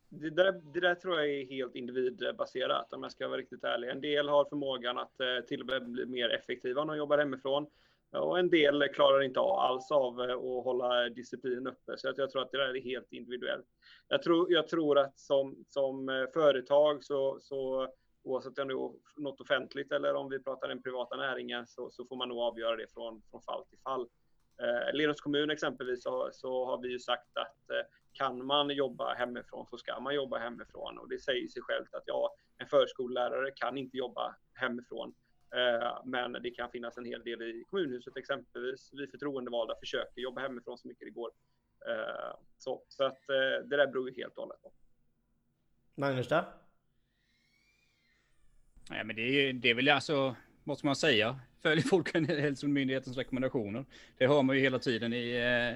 Det där, det där tror jag är helt individbaserat om jag ska vara riktigt ärlig. En del har förmågan att eh, till och med bli mer effektiva när de jobbar hemifrån. Och en del klarar inte alls av eh, att hålla disciplinen uppe. Så jag tror att det där är helt individuellt. Jag tror, jag tror att som, som eh, företag så, så oavsett om det är något offentligt eller om vi pratar den privata näringen så, så får man nog avgöra det från, från fall till fall. Eh, Lerums kommun exempelvis så, så, har vi ju sagt att eh, kan man jobba hemifrån så ska man jobba hemifrån och det säger sig självt att ja, en förskollärare kan inte jobba hemifrån. Eh, men det kan finnas en hel del i kommunhuset exempelvis. Vi förtroendevalda försöker jobba hemifrån så mycket det går. Eh, så, så att eh, det där beror ju helt och hållet på. Magnus då? Nej, men det är, det är väl alltså, vad ska man säga? Följer Folkhälsomyndighetens rekommendationer. Det hör man ju hela tiden i,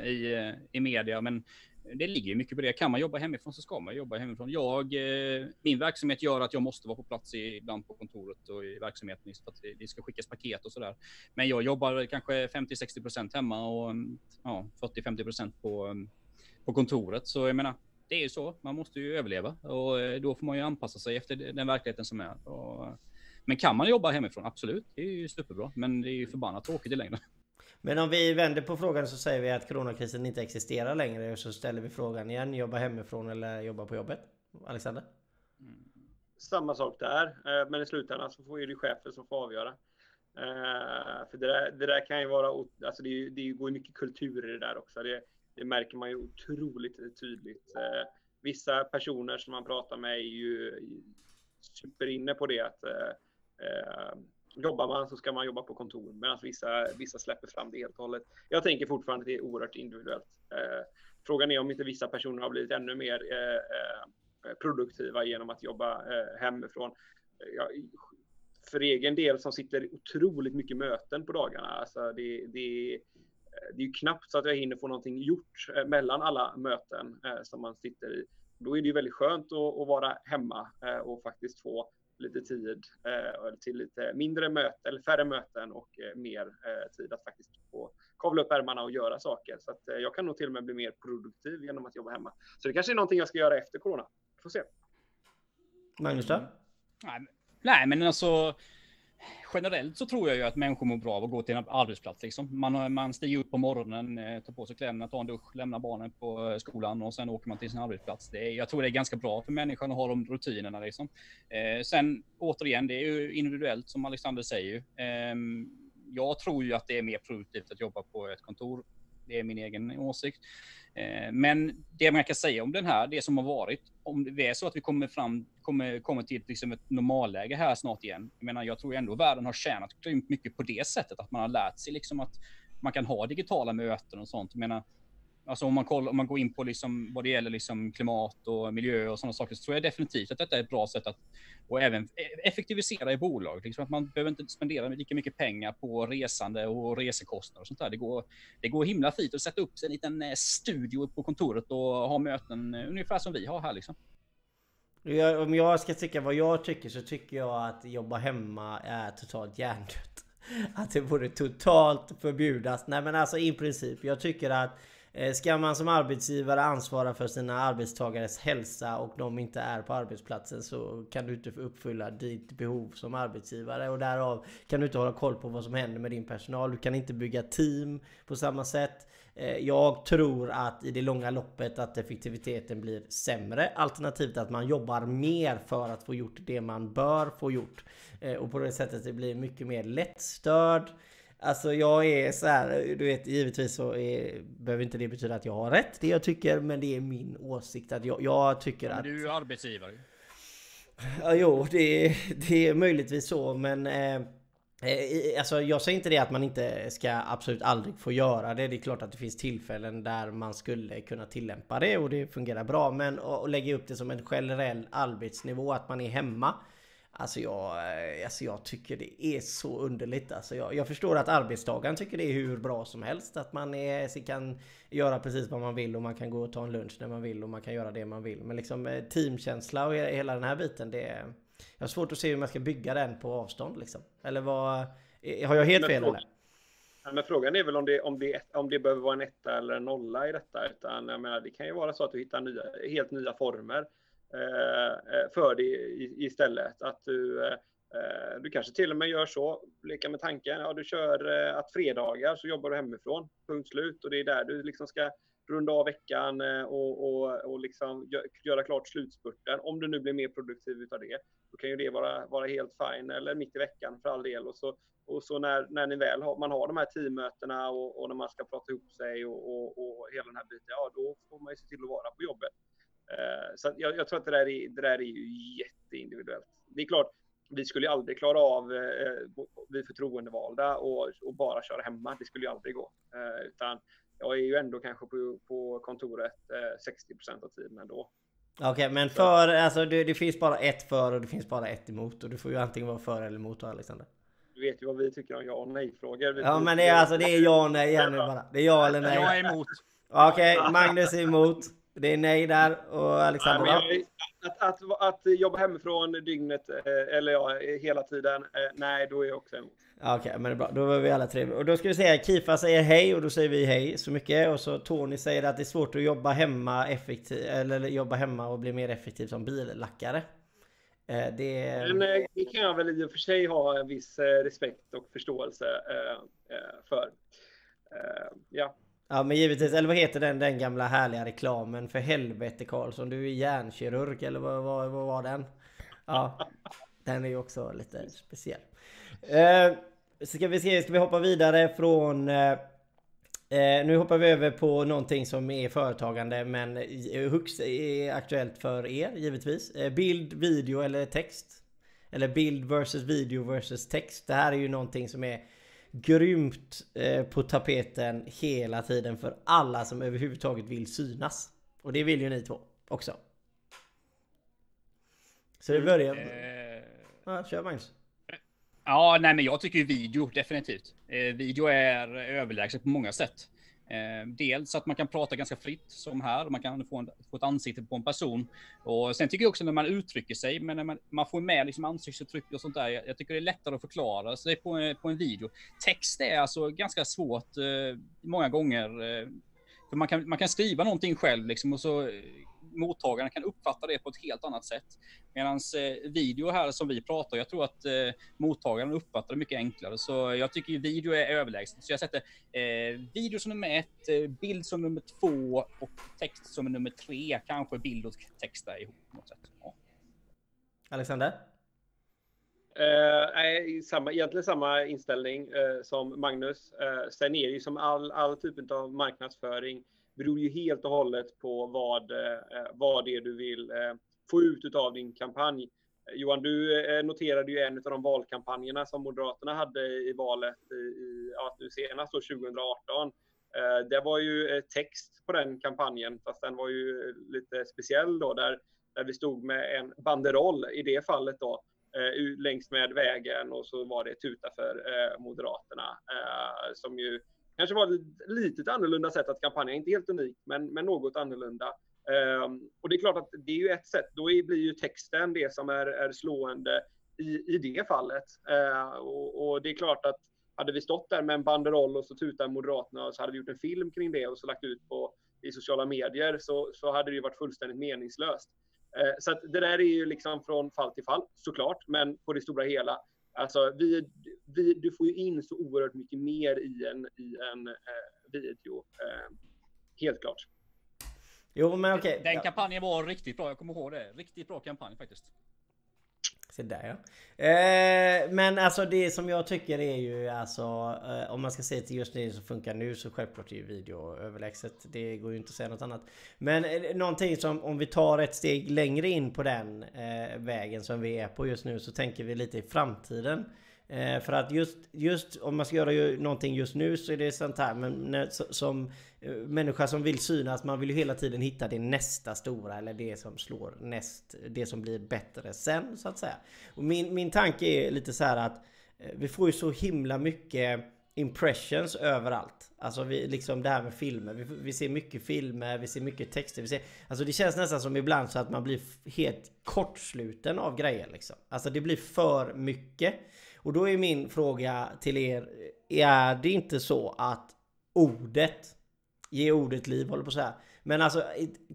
i, i media, men det ligger mycket på det. Kan man jobba hemifrån så ska man jobba hemifrån. Jag, eh, min verksamhet gör att jag måste vara på plats ibland på kontoret och i verksamheten för att det ska skickas paket och sådär. Men jag jobbar kanske 50-60 procent hemma och mm, ja, 40-50 procent på, mm, på kontoret. Så jag menar, det är ju så. Man måste ju överleva och eh, då får man ju anpassa sig efter den verkligheten som är. Och, eh, men kan man jobba hemifrån? Absolut, det är ju superbra. Men det är ju förbannat tråkigt i längden. Men om vi vänder på frågan så säger vi att coronakrisen inte existerar längre och så ställer vi frågan igen. Jobba hemifrån eller jobba på jobbet? Alexander? Mm. Samma sak där, eh, men i slutändan så får ju det chefen som får avgöra. Eh, för det där, det där kan ju vara, alltså det, det går ju mycket kultur i det där också. Det, det märker man ju otroligt tydligt. Eh, vissa personer som man pratar med är ju superinne på det att jobbar man så ska man jobba på kontor medan vissa, vissa släpper fram det helt och hållet. Jag tänker fortfarande att det är oerhört individuellt. Eh, frågan är om inte vissa personer har blivit ännu mer eh, eh produktiva genom att jobba eh, hemifrån. Eh, jag, för egen del som sitter otroligt mycket möten på dagarna. Alltså det, det, eh, det är ju knappt så att jag hinner få någonting gjort mellan alla möten eh, som man sitter i. Då är det ju väldigt skönt att, att vara hemma och faktiskt få lite tid eh, till lite mindre möten eller färre möten och eh, mer eh, tid att faktiskt få kavla upp ärmarna och göra saker. Så att jag kan nog till och med bli mer produktiv genom att jobba hemma. Så det kanske är någonting jag ska göra efter corona. Får se. Magnus då? Nej, nej men alltså generellt så tror jag ju att människor mår bra av att gå till en arbetsplats. Liksom. Man, man stiger upp på morgonen, eh, tar på sig kläderna, tar en dusch, lämnar barnen på eh, skolan och sen åker man till sin arbetsplats. Det är, jag tror det är ganska bra för människan att ha de rutinerna. Liksom. Eh, sen återigen, det är ju individuellt som Alexander säger. Eh, jag tror ju att det är mer produktivt att jobba på ett kontor. Det är min egen åsikt. Eh, men det man kan säga om den här, det som har varit, om det är så att vi kommer fram, kommer, kommer till liksom ett normalläge här snart igen. Jag menar, jag tror ändå världen har tjänat grymt mycket på det sättet, att man har lärt sig liksom att man kan ha digitala möten och sånt. Jag menar, Alltså om man, kollar, om man går in på liksom vad det gäller liksom klimat och miljö och sådana saker så tror jag definitivt att detta är ett bra sätt att och även e- effektivisera i bolag. Liksom att man behöver inte spendera lika mycket pengar på resande och resekostnader och sånt där. Det går, det går himla fint att sätta upp en liten eh, studio på kontoret och ha möten eh, ungefär som vi har här liksom. om jag ska tycka vad jag tycker så tycker jag att jobba hemma är totalt hjärndött. Att det borde totalt förbjudas. Nej men alltså i princip. Jag tycker att Eh, ska man som arbetsgivare ansvara för sina arbetstagares hälsa och de inte är på arbetsplatsen så kan du inte uppfylla ditt behov som arbetsgivare och därav kan du inte hålla koll på vad som händer med din personal. Du kan inte bygga team på samma sätt. Eh, jag tror att i det långa loppet att effektiviteten blir sämre. Alternativt att man jobbar mer för att få gjort det man bör få gjort. Eh, och på det sättet det blir mycket mer lättstörd. Alltså jag är så här, du vet givetvis så är, behöver inte det betyda att jag har rätt det jag tycker men det är min åsikt att jag, jag tycker ja, att... du är ju arbetsgivare. Ja jo, det, det är möjligtvis så men eh, Eh, alltså jag säger inte det att man inte ska absolut aldrig få göra det. Det är klart att det finns tillfällen där man skulle kunna tillämpa det och det fungerar bra. Men att lägga upp det som en generell arbetsnivå, att man är hemma. Alltså jag, eh, alltså jag tycker det är så underligt. Alltså jag, jag förstår att arbetstagaren tycker det är hur bra som helst. Att man är, kan göra precis vad man vill och man kan gå och ta en lunch när man vill och man kan göra det man vill. Men liksom eh, teamkänsla och hela den här biten det är... Jag har svårt att se hur man ska bygga den på avstånd liksom. Eller vad... Eh, har jag helt fel eller? Men frågan är väl om det, om, det, om det behöver vara en etta eller en nolla i detta. Utan jag menar, det kan ju vara så att du hittar nya, helt nya former Eh, eh, för det istället. Att du, eh, du kanske till och med gör så, leka med tanken, ja du kör eh, att fredagar så jobbar du hemifrån, punkt slut. Och det är där du liksom ska runda av veckan eh, och, och, och liksom göra klart slutspurten. Om du nu blir mer produktiv utav det, då kan ju det vara, vara helt fine, eller mitt i veckan för all del. Och så, och så när, när ni väl har, man har de här teammötena och, och när man ska prata ihop sig och, och, och hela den här biten, ja då får man ju se till att vara på jobbet. Eh, så jag, jag, tror att det där, är, det där är ju jätteindividuellt. Det är klart, vi skulle ju aldrig klara av, eh, vi förtroendevalda, och, och bara köra hemma. Det skulle ju aldrig gå. Eh, utan jag är ju ändå kanske på, på kontoret eh, 60% av tiden ändå. Okej, okay, men för, alltså det, det, finns bara ett för och det finns bara ett emot och du får ju antingen vara för eller emot Alexander. Du vet ju vad vi tycker om ja och nej-frågor. Ja, men det är alltså det är ja och nej här nu bara. Det är ja eller nej. Jag är emot. Okej, okay, Magnus är emot. Det är nej där och Alexander? Nej, att, att, att, jobba hemifrån dygnet, eh, eller ja, hela tiden, eh, nej, då är jag också emot. Okej, okay, men det är bra. Då var vi alla tre. Och då ska vi säga Kifa säger hej och då säger vi hej så mycket. Och så Tony säger att det är svårt att jobba hemma effektivt, eller jobba hemma och bli mer effektiv som billackare. Eh, det... Men det kan jag väl i och för sig ha en viss respekt och förståelse för. Ja. Ja men givetvis, eller vad heter den, den gamla härliga reklamen? För helvete Karlsson, du är hjärnkirurg eller vad, vad, vad var den? Ja, den är ju också lite speciell. Eh, ska vi se, ska vi hoppa vidare från eh, eh nu hoppar vi över på någonting som är företagande men högst är aktuellt för er givetvis. Eh, bild, video eller text. Eller bild versus video versus text. Det här är ju någonting som är grymt eh, på tapeten hela tiden för alla som överhuvudtaget vill synas. Och det vill ju ni två också. Så vi börjar... Mm. Ja, kör Magnus. Ja, nej men jag tycker ju video definitivt. Eh, video är överlägset på många sätt. Eh, dels att man kan prata ganska fritt som här, man kan få, en, få ett ansikte på en person. Och sen tycker jag också när man uttrycker sig, men när man, man får med liksom ansiktsuttryck och sånt där. Jag, jag, tycker det är lättare att förklara sig på, eh, på en video. Text är alltså ganska svårt eh, många gånger. Eh, för man kan, man kan skriva någonting själv liksom och så eh, mottagarna kan uppfatta det på ett helt annat sätt. Medan eh, video här som vi pratar, jag tror att eh, mottagaren uppfattar det mycket enklare. Så jag tycker video är överlägset. Så jag sätter eh, video som nummer ett, eh, bild som nummer två och text som nummer tre. Kanske bild och text där ihop på något sätt. Ja. Alexander? Uh, nej, samma, egentligen samma inställning uh, som Magnus. Uh, sen är det ju som all, all typ av marknadsföring beror ju helt och hållet på vad, eh, vad det är du vill eh, få ut av din kampanj. Eh, Johan, du eh, noterade ju en av de valkampanjerna som Moderaterna hade i valet i, ja, nu senast då 2018. Eh, det var ju eh, text på den kampanjen, fast den var ju lite speciell då, där, där vi stod med en banderoll i det fallet då, längs med vägen och så var det tuta för Moderaterna, som ju kanske var ett litet annorlunda sätt att kampanja, inte helt unikt, men, men något annorlunda. Um, och det är klart att det är ju ett sätt, då blir ju texten det som är, är slående i, i det fallet. Uh, och, och, det är klart att hade vi stått där med en banderoll och så tutar Moderaterna och så hade vi gjort en film kring det och så lagt ut på i sociala medier så, så hade det ju varit fullständigt meningslöst. Uh, så att det där är ju liksom från fall till fall såklart, men på det stora hela Alltså, vi, vi, du får ju in så oerhört mycket mer i en, i en eh, video. Eh, helt klart. Jo, men okej. Okay. Den kampanjen var riktigt bra. Jag kommer ihåg det. Riktigt bra kampanj faktiskt. Se där ja. Eh, men alltså det som jag tycker är ju alltså eh, Om man ska se till just det som funkar nu så självklart är ju video överlägset. Det går ju inte att säga något annat. Men eh, någonting som om vi tar ett steg längre in på den eh, vägen som vi är på just nu så tänker vi lite i framtiden. Eh, för att just, just om man ska göra ju någonting just nu så är det sånt här. Men när, som Eh, människa som vill synas, man vill ju hela tiden hitta det nästa stora eller det som slår näst, det som blir bättre sen så att säga. Och min, min tanke är lite så här att eh, vi får ju så himla mycket impressions överallt. Alltså vi, liksom det här med filmer. Vi, vi, ser mycket filmer, vi ser mycket texter. Vi ser, alltså det känns nästan som ibland så att man blir helt kortsluten av grejer liksom. Alltså det blir för mycket. Och då är min fråga till er. Är det inte så att ordet, ge ordet liv håller på att säga. Men alltså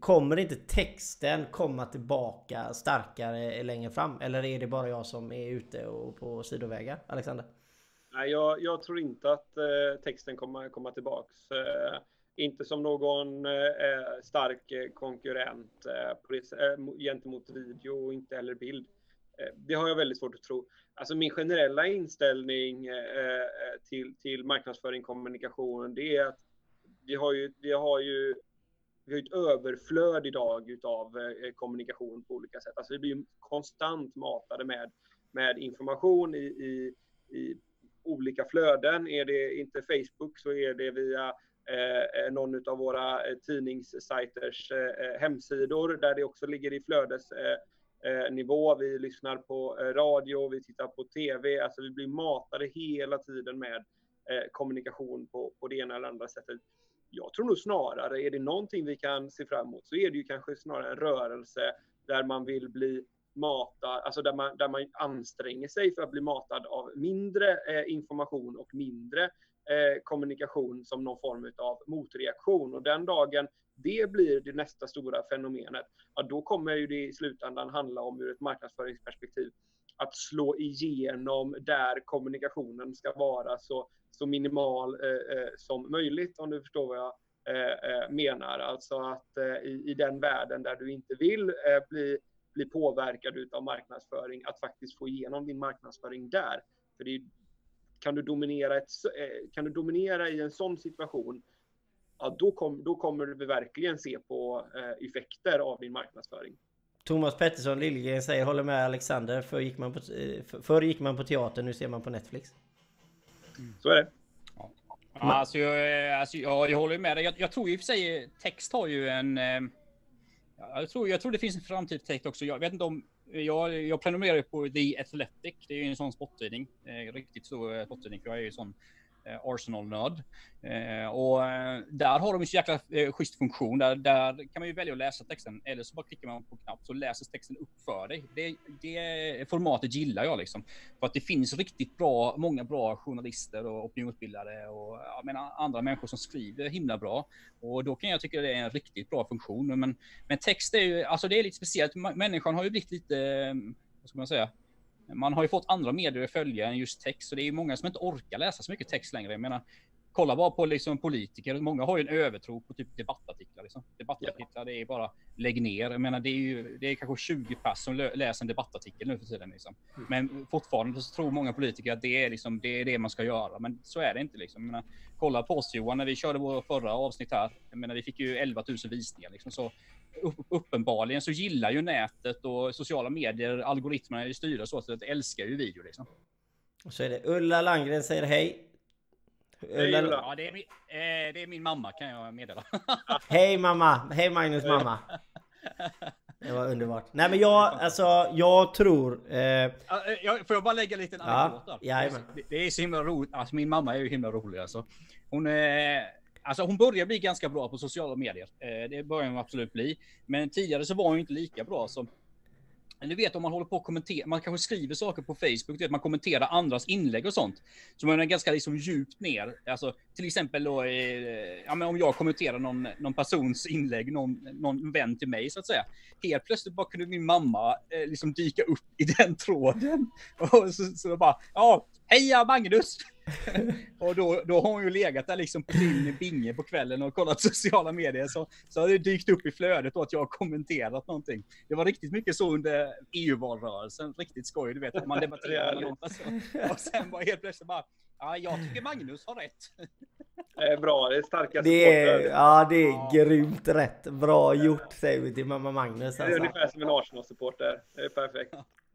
kommer inte texten komma tillbaka starkare längre fram? Eller är det bara jag som är ute och på sidovägar? Alexander? Nej, jag, jag tror inte att eh, texten kommer komma tillbaks. Eh, inte som någon eh, stark eh, konkurrent eh, eh gentemot video och inte heller bild. Eh, det har jag väldigt svårt att tro. Alltså min generella inställning till, till marknadsföring och kommunikation, det är att vi har ju, vi har ju vi har ett överflöd idag utav eh, kommunikation på olika sätt. Alltså vi blir konstant matade med, med information i, i, i olika flöden. Är det inte Facebook så är det via eh, eh någon av våra eh, tidningssajters eh, hemsidor där det också ligger i flödesnivå. Eh, vi lyssnar på radio, vi tittar på TV. Alltså vi blir matade hela tiden med kommunikation på, på det ena eller andra sättet. Jag tror nog snarare, är det någonting vi kan se fram emot så är det ju kanske snarare en rörelse där man vill bli matad, alltså där man, där man anstränger sig för att bli matad av mindre eh, information och mindre eh, kommunikation som någon form av motreaktion. Och den dagen det blir det nästa stora fenomenet, ja, då kommer ju det i slutändan handla om ur ett marknadsföringsperspektiv att slå igenom där kommunikationen ska vara så, så minimal eh, eh som möjligt, om du förstår vad jag eh, eh menar. Alltså att eh, i, i den världen där du inte vill bli bli påverkad utav marknadsföring, att faktiskt få igenom din marknadsföring där. För det är, kan, du dominera ett, eh, kan du dominera i en sån situation, ja, då, kom, då kommer du verkligen se på eh, effekter av din marknadsföring. Thomas Pettersson Liljegren säger håller med Alexander. Förr gick, man på, eh, förr gick man på teater, nu ser man på Netflix. Mm. Så är det. Ja. Alltså, jag, alltså, jag, jag håller med dig. Jag, jag tror i och för sig text har ju en jag tror, jag tror det finns en framtid för tech också. Jag vet inte om... Jag, jag prenumererar på The Athletic. Det är ju en sån sporttidning. Eh, riktigt stor sporttidning. Jag är ju sån Eh, Eh, Arsenal-nörd. Eh, och eh, där har de en så jäkla schysst funktion. Där, där kan man ju välja att läsa texten eller så bara klickar man på knapp så läses texten upp för dig. Det, det formatet gillar jag liksom. För att det finns riktigt bra, många bra journalister och opinionsbildare och jag menar, andra människor som skriver himla bra. Och då kan jag tycka det är en riktigt bra funktion. Men, men text är ju, alltså det är lite speciellt. Människan har ju blivit lite, vad ska man säga, man har ju fått andra medier att följa än just text, så det är många som inte orkar läsa så mycket text längre. Jag menar, kolla bara på liksom politiker. Många har ju en övertro på typ debattartiklar. Liksom. Debattartiklar, det är bara lägg ner. Jag menar, det är ju det är kanske 20 pass som läser en debattartikel nu för tiden. Liksom. Mm. Men fortfarande så tror många politiker att det är, liksom, det är det man ska göra. Men så är det inte. Liksom. Jag menar, kolla på oss Johan, när vi körde vår förra avsnitt här. Jag menar, vi fick ju 11 000 visningar. Liksom. Så uppenbarligen så gillar ju nätet och sociala medier, algoritmerna är styrda så att det älskar ju video liksom. Och så är det Ulla Landgren säger hej. Ulla... Hej, ja, det är, min, eh, det är min mamma kan jag meddela. hej mamma! Hej Magnus mamma! Det var underbart. Nej men jag, alltså jag tror... Eh... eh får jag bara lägga en liten anekdot ja, där? Det, är så himla roligt. Alltså min mamma är ju himla rolig alltså. Hon är... Alltså hon börjar bli ganska bra på sociala medier. Eh, det börjar hon absolut bli. Men tidigare så var hon inte lika bra som du vet om man håller på att kommentera, man kanske skriver saker på Facebook, vet, man kommenterar andras inlägg och sånt. Så man är ganska liksom djupt ner. Alltså, till exempel då, eh, ja, om jag kommenterar någon, någon persons inlägg, någon, någon vän till mig så att säga. Helt plötsligt bara kunde min mamma eh, liksom dyka upp i den tråden. Och så, så bara, ja, heja Magnus! och då, då har hon ju legat där liksom på sin binge på kvällen och kollat sociala medier. Så, så har det dykt upp i flödet då att jag har kommenterat någonting. Det var riktigt mycket så under EU-valrörelsen. Riktigt skoj, du vet. Man debatterar någon person. Och sen bara helt plötsligt bara, ja, jag tycker Magnus har rätt. Det är bra, det är starka det är, Ja, det är ja. grymt rätt. Bra gjort säger vi till mamma Magnus. Det är alltså. ungefär som en Arsenal-supporter. Det är perfekt.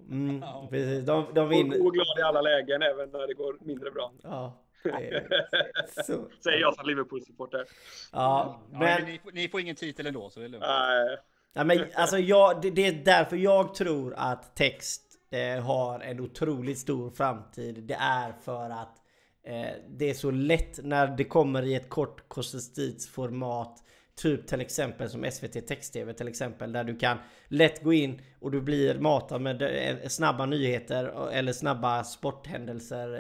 Mm, precis. De, de vinner. Och glad i alla lägen, även när det går mindre bra. Ja. Så. Säger jag som Liverpool-supporter. Ja, men... Ja, ni, ni, får ingen titel ändå, så det är lugnt. Nej. Ja, men alltså jag, det, det, är därför jag tror att text eh, har en otroligt stor framtid. Det är för att Eh, det är så lätt när det kommer i ett kort konsistensformat. Typ till exempel som SVT Text-TV till exempel där du kan lätt gå in och du blir matad med eh, snabba nyheter eller snabba sporthändelser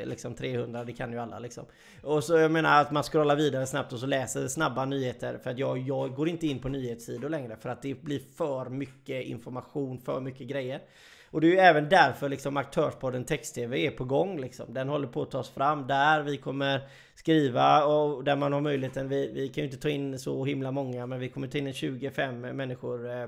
eh, liksom 300 det kan ju alla liksom. Och så jag menar att man scrollar vidare snabbt och så läser snabba nyheter för att jag, jag går inte in på nyhetssidor längre för att det blir för mycket information, för mycket grejer. Och det är ju även därför liksom Aktörspodden Text-TV är på gång liksom. Den håller på att tas fram där vi kommer skriva och där man har möjligheten. Vi, vi kan ju inte ta in så himla många men vi kommer ta in en 25 människor eh,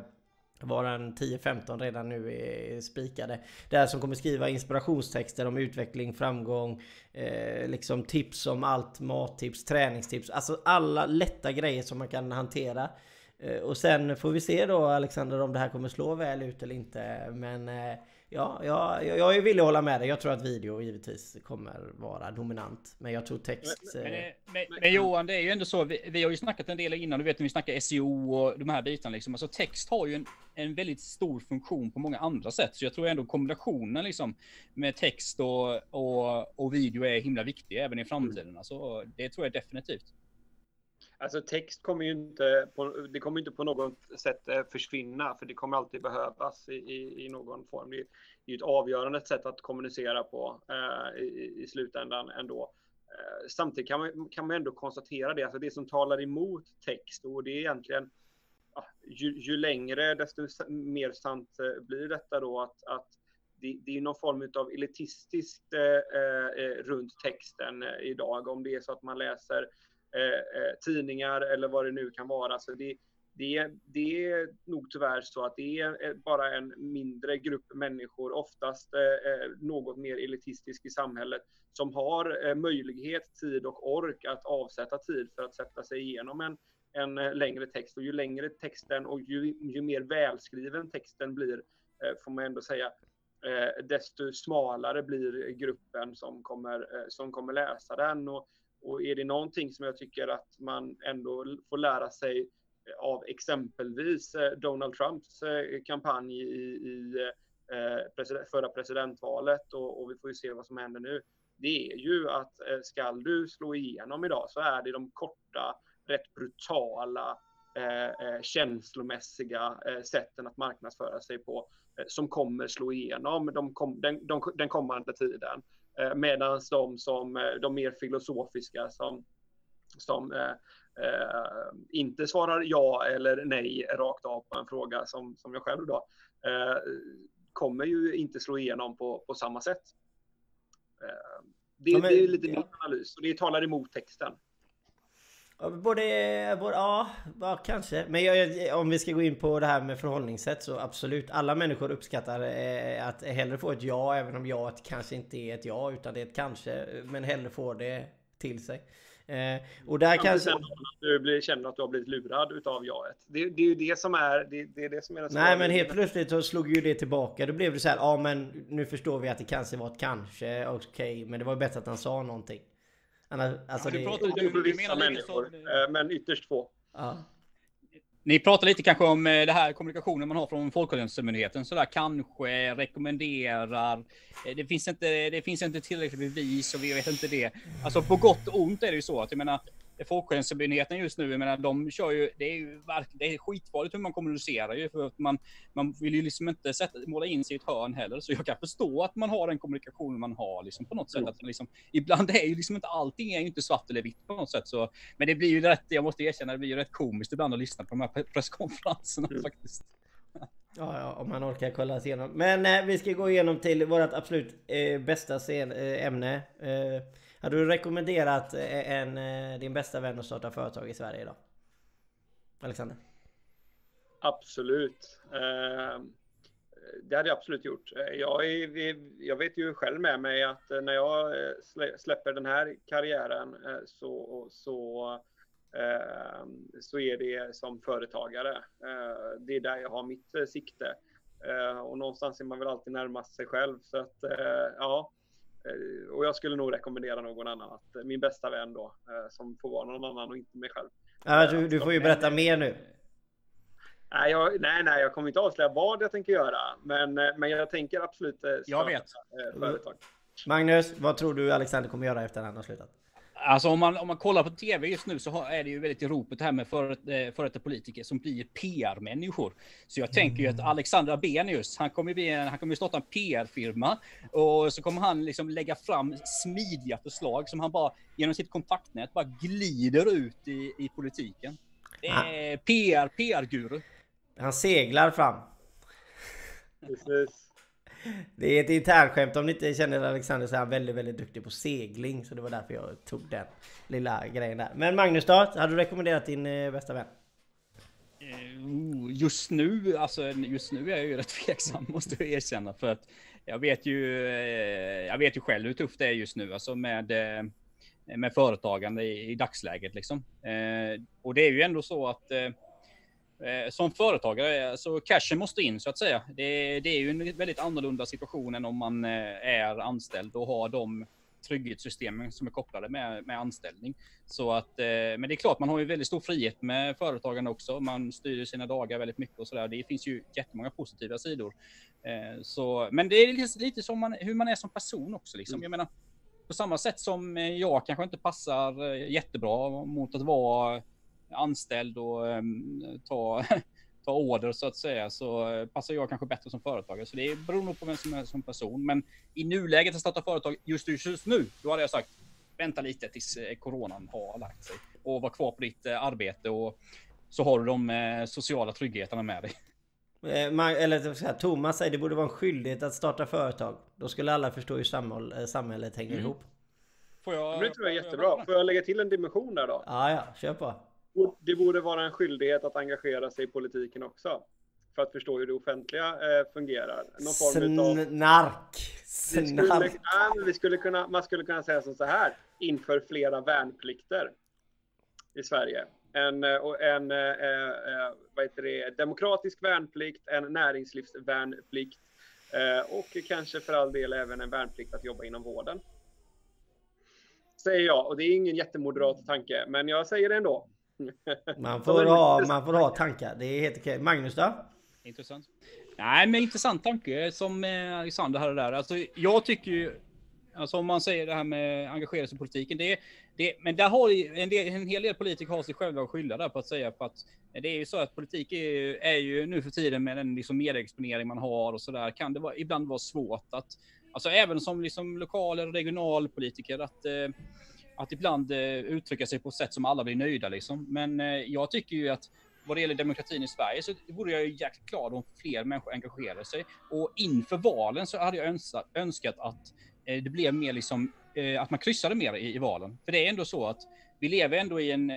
Varan en 10-15 redan nu är spikade. Där som kommer skriva inspirationstexter om utveckling, framgång, eh, liksom tips om allt, mattips, träningstips. Alltså alla lätta grejer som man kan hantera. Eh, och sen får vi se då Alexander om det här kommer slå väl ut eller inte. Men eh, ja, jag, jag är villig att hålla med dig. Jag tror att video givetvis kommer vara dominant. Men jag tror text... Men, men, men, men Johan, det är ju ändå så. Vi, vi, har ju snackat en del innan. Du vet när vi snackar SEO och de här bitarna. Liksom. Alltså text har ju en, en väldigt stor funktion på många andra sätt. Så jag tror ändå kombinationen liksom med text och, och, och video är himla viktig även i framtiden. Alltså, det tror jag definitivt. Alltså text kommer ju inte på, det kommer inte på något sätt eh, försvinna, för det kommer alltid behövas i, i, i någon form. Det är, ju ett avgörande sätt att kommunicera på eh, i, i slutändan ändå. Eh, samtidigt kan man, kan man ändå konstatera det, alltså det som talar emot text och det är egentligen ja, ju, ju, längre desto mer sant eh, blir detta då att, att det, det är någon form av elitistiskt eh, eh, eh, runt texten idag. Om det är så att man läser Eh, eh, tidningar eller vad det nu kan vara. Så det, det, det är nog tyvärr så att det är eh, bara en mindre grupp människor, oftast något mer elitistisk i samhället, som har möjlighet, tid och ork att avsätta tid för att sätta sig igenom en, en längre text. Och ju längre texten och ju, ju mer välskriven texten blir, får man ändå säga, desto smalare blir gruppen som kommer, som kommer läsa den. Och och är det någonting som jag tycker att man ändå får lära sig av exempelvis eh, Donald Trumps eh, kampanj i, i eh, president, förra presidentvalet och, och, vi får ju se vad som händer nu. Det är ju att skall du slå igenom idag så är det de korta, rätt brutala, eh, känslomässiga eh, sätten att marknadsföra sig på eh, som kommer slå igenom de kom, den, de, den kommande tiden. Eh, Medan de som eh, de mer filosofiska som, som eh, eh, inte svarar ja eller nej rakt av på en fråga som, som jag själv då, eh, kommer ju inte slå igenom på, på samma sätt. Eh, det, ja, men, det, är lite min analys och det talar emot texten. Både, både ja, ja, kanske. Men jag, om vi ska gå in på det här med förhållningssätt så absolut. Alla människor uppskattar eh, att hellre få ett ja, även om ja kanske inte är ett ja, utan det är ett kanske. Men hellre få det till sig. Eh, och där kanske... Att du blir, känner att du har blivit lurad utav jaet. Det, det är ju det som är det, det, är det som är Nej, men helt plötsligt så slog ju det tillbaka. Då blev det så här, ja men nu förstår vi att det kanske var ett kanske, okej, okay, men det var bättre att han sa någonting. Alltså, ja, du pratar, du, du, du menar människor, som, eh, men ytterst få. Ja. Ni pratar lite kanske om eh, det här kommunikationen man har från Folkhälsomyndigheten sådär kanske rekommenderar. Eh, det finns inte. Det finns inte tillräckligt bevis och vi vet inte det. Alltså på gott och ont är det ju så att jag menar Folkhälsomyndigheten just nu, jag menar, de kör ju, det är ju det är skitfarligt hur man kommunicerar ju, för att man, man vill ju liksom inte sätta, måla in sig i ett hörn heller, så jag kan förstå att man har den kommunikationen man har liksom på något sätt. Att liksom, ibland är ju liksom inte allting är ju inte svart eller vitt på något sätt, så, men det blir ju rätt, jag måste erkänna, det blir ju rätt komiskt ibland att lyssna på de här presskonferenserna mm. faktiskt. Ja, ja, om man orkar kolla igenom. Men eh, vi ska gå igenom till vårt absolut eh, bästa scen, eh, ämne. Eh, hade du rekommenderat eh, en, eh, din bästa vän att starta företag i Sverige idag? Alexander? Absolut. Eh, det hade jag absolut gjort. Jag, är, jag vet ju själv med mig att när jag släpper den här karriären så, så, så är det som företagare. Det är där jag har mitt sikte. Och någonstans är man väl alltid närmast sig själv. Så att, ja, och jag skulle nog rekommendera någon annan, att min bästa vän då, som får vara någon annan och inte mig själv. Ja, du, du får ju berätta mer nu. Nej, jag, nej, nej, jag kommer inte avslöja vad jag tänker göra. Men, eh, men jag tänker absolut eh, Jag vet. Eh, företag. Magnus, vad tror du Alexander kommer göra efter att han har slutat? Alltså om man, om man kollar på tv just nu så är det ju väldigt i ropet här med före för politiker som blir PR-människor. Så jag tänker ju att mm. Alexander Abenius, han kommer han kommer starta en PR-firma och så kommer han liksom lägga fram smidiga förslag som han bara genom sitt kontaktnät bara glider ut i, i politiken. Det är PR, PR-guru. Han seglar fram. Precis. Det är ett internskämt. Om ni inte känner Alexander så är han väldigt, väldigt duktig på segling. Så det var därför jag tog den lilla grejen där. Men Magnus då? Hade du rekommenderat din eh, bästa vän? Eh, oh, just nu, alltså just nu är jag ju rätt tveksam måste jag erkänna. För att jag vet ju, eh, jag vet ju själv hur tufft det är just nu. Alltså med, med företagande i, i dagsläget liksom. Och det är ju ändå så att Eh, som företagare, så cashen måste in så att säga. Det, det, är ju en väldigt annorlunda situation än om man eh, är anställd och har de trygghetssystemen som är kopplade med, med anställning. Så att, eh, men det är klart, man har ju väldigt stor frihet med företagande också. Man styr sina dagar väldigt mycket och så där. Det finns ju jättemånga positiva sidor. Så, men det är lite, lite som man, hur man är som person också. Liksom. Jag menar, på samma sätt som jag kanske inte passar jättebra mot att vara anställd och um, ta, ta order så att säga så passar jag kanske bättre som företagare. Så det beror nog på vem som är som person. Men i nuläget att starta företag just, just nu, då hade jag sagt vänta lite tills eh, coronan har lagt sig och var kvar på ditt eh, arbete och så har du de eh, sociala tryggheterna med dig. Eller så här, Thomas säger det borde vara en skyldighet att starta företag. Då skulle alla förstå hur samhället hänger mm. ihop. Får jag, det tror jag är jättebra. Får jag lägga till en dimension där då? Ja, ja, kör på det borde vara en skyldighet att engagera sig i politiken också. För att förstå hur det offentliga eh, fungerar. Någon form utav... Snark! Snark! Skulle, vi skulle kunna, man skulle kunna säga som så här. Inför flera värnplikter i Sverige. En, eh, en eh, eh, vad heter det, demokratisk värnplikt, en näringslivsvärnplikt eh, och kanske för all del även en värnplikt att jobba inom vården. Säger jag, och det är ingen jättemoderat tanke, men jag säger det ändå. Man får, ha, man får ha tankar. Det är helt okej. Magnus då? Intressant. Nej, men intressant tanke som eh, Alexander hade där. Alltså, jag tycker ju, alltså om man säger det här med engagera sig i politiken, det, det, men där har en, del, en hel del politiker har sig själva att skylla där på att säga på att det är ju så att politik är, är ju nu för tiden med den liksom medieexponering man har och så där kan det vara, ibland vara svårt att, alltså även som liksom lokal eller regionalpolitiker att eh, att ibland eh, uttrycka sig på ett sätt som alla blir nöjda liksom. Men eh, jag tycker ju att vad det gäller demokratin i Sverige så vore jag ju jäkligt glad om fler människor engagerade sig. Och inför valen så hade jag önskat, önskat att eh, det blev mer liksom, eh, att man kryssade mer i, i, valen. För det är ändå så att vi lever ändå i en,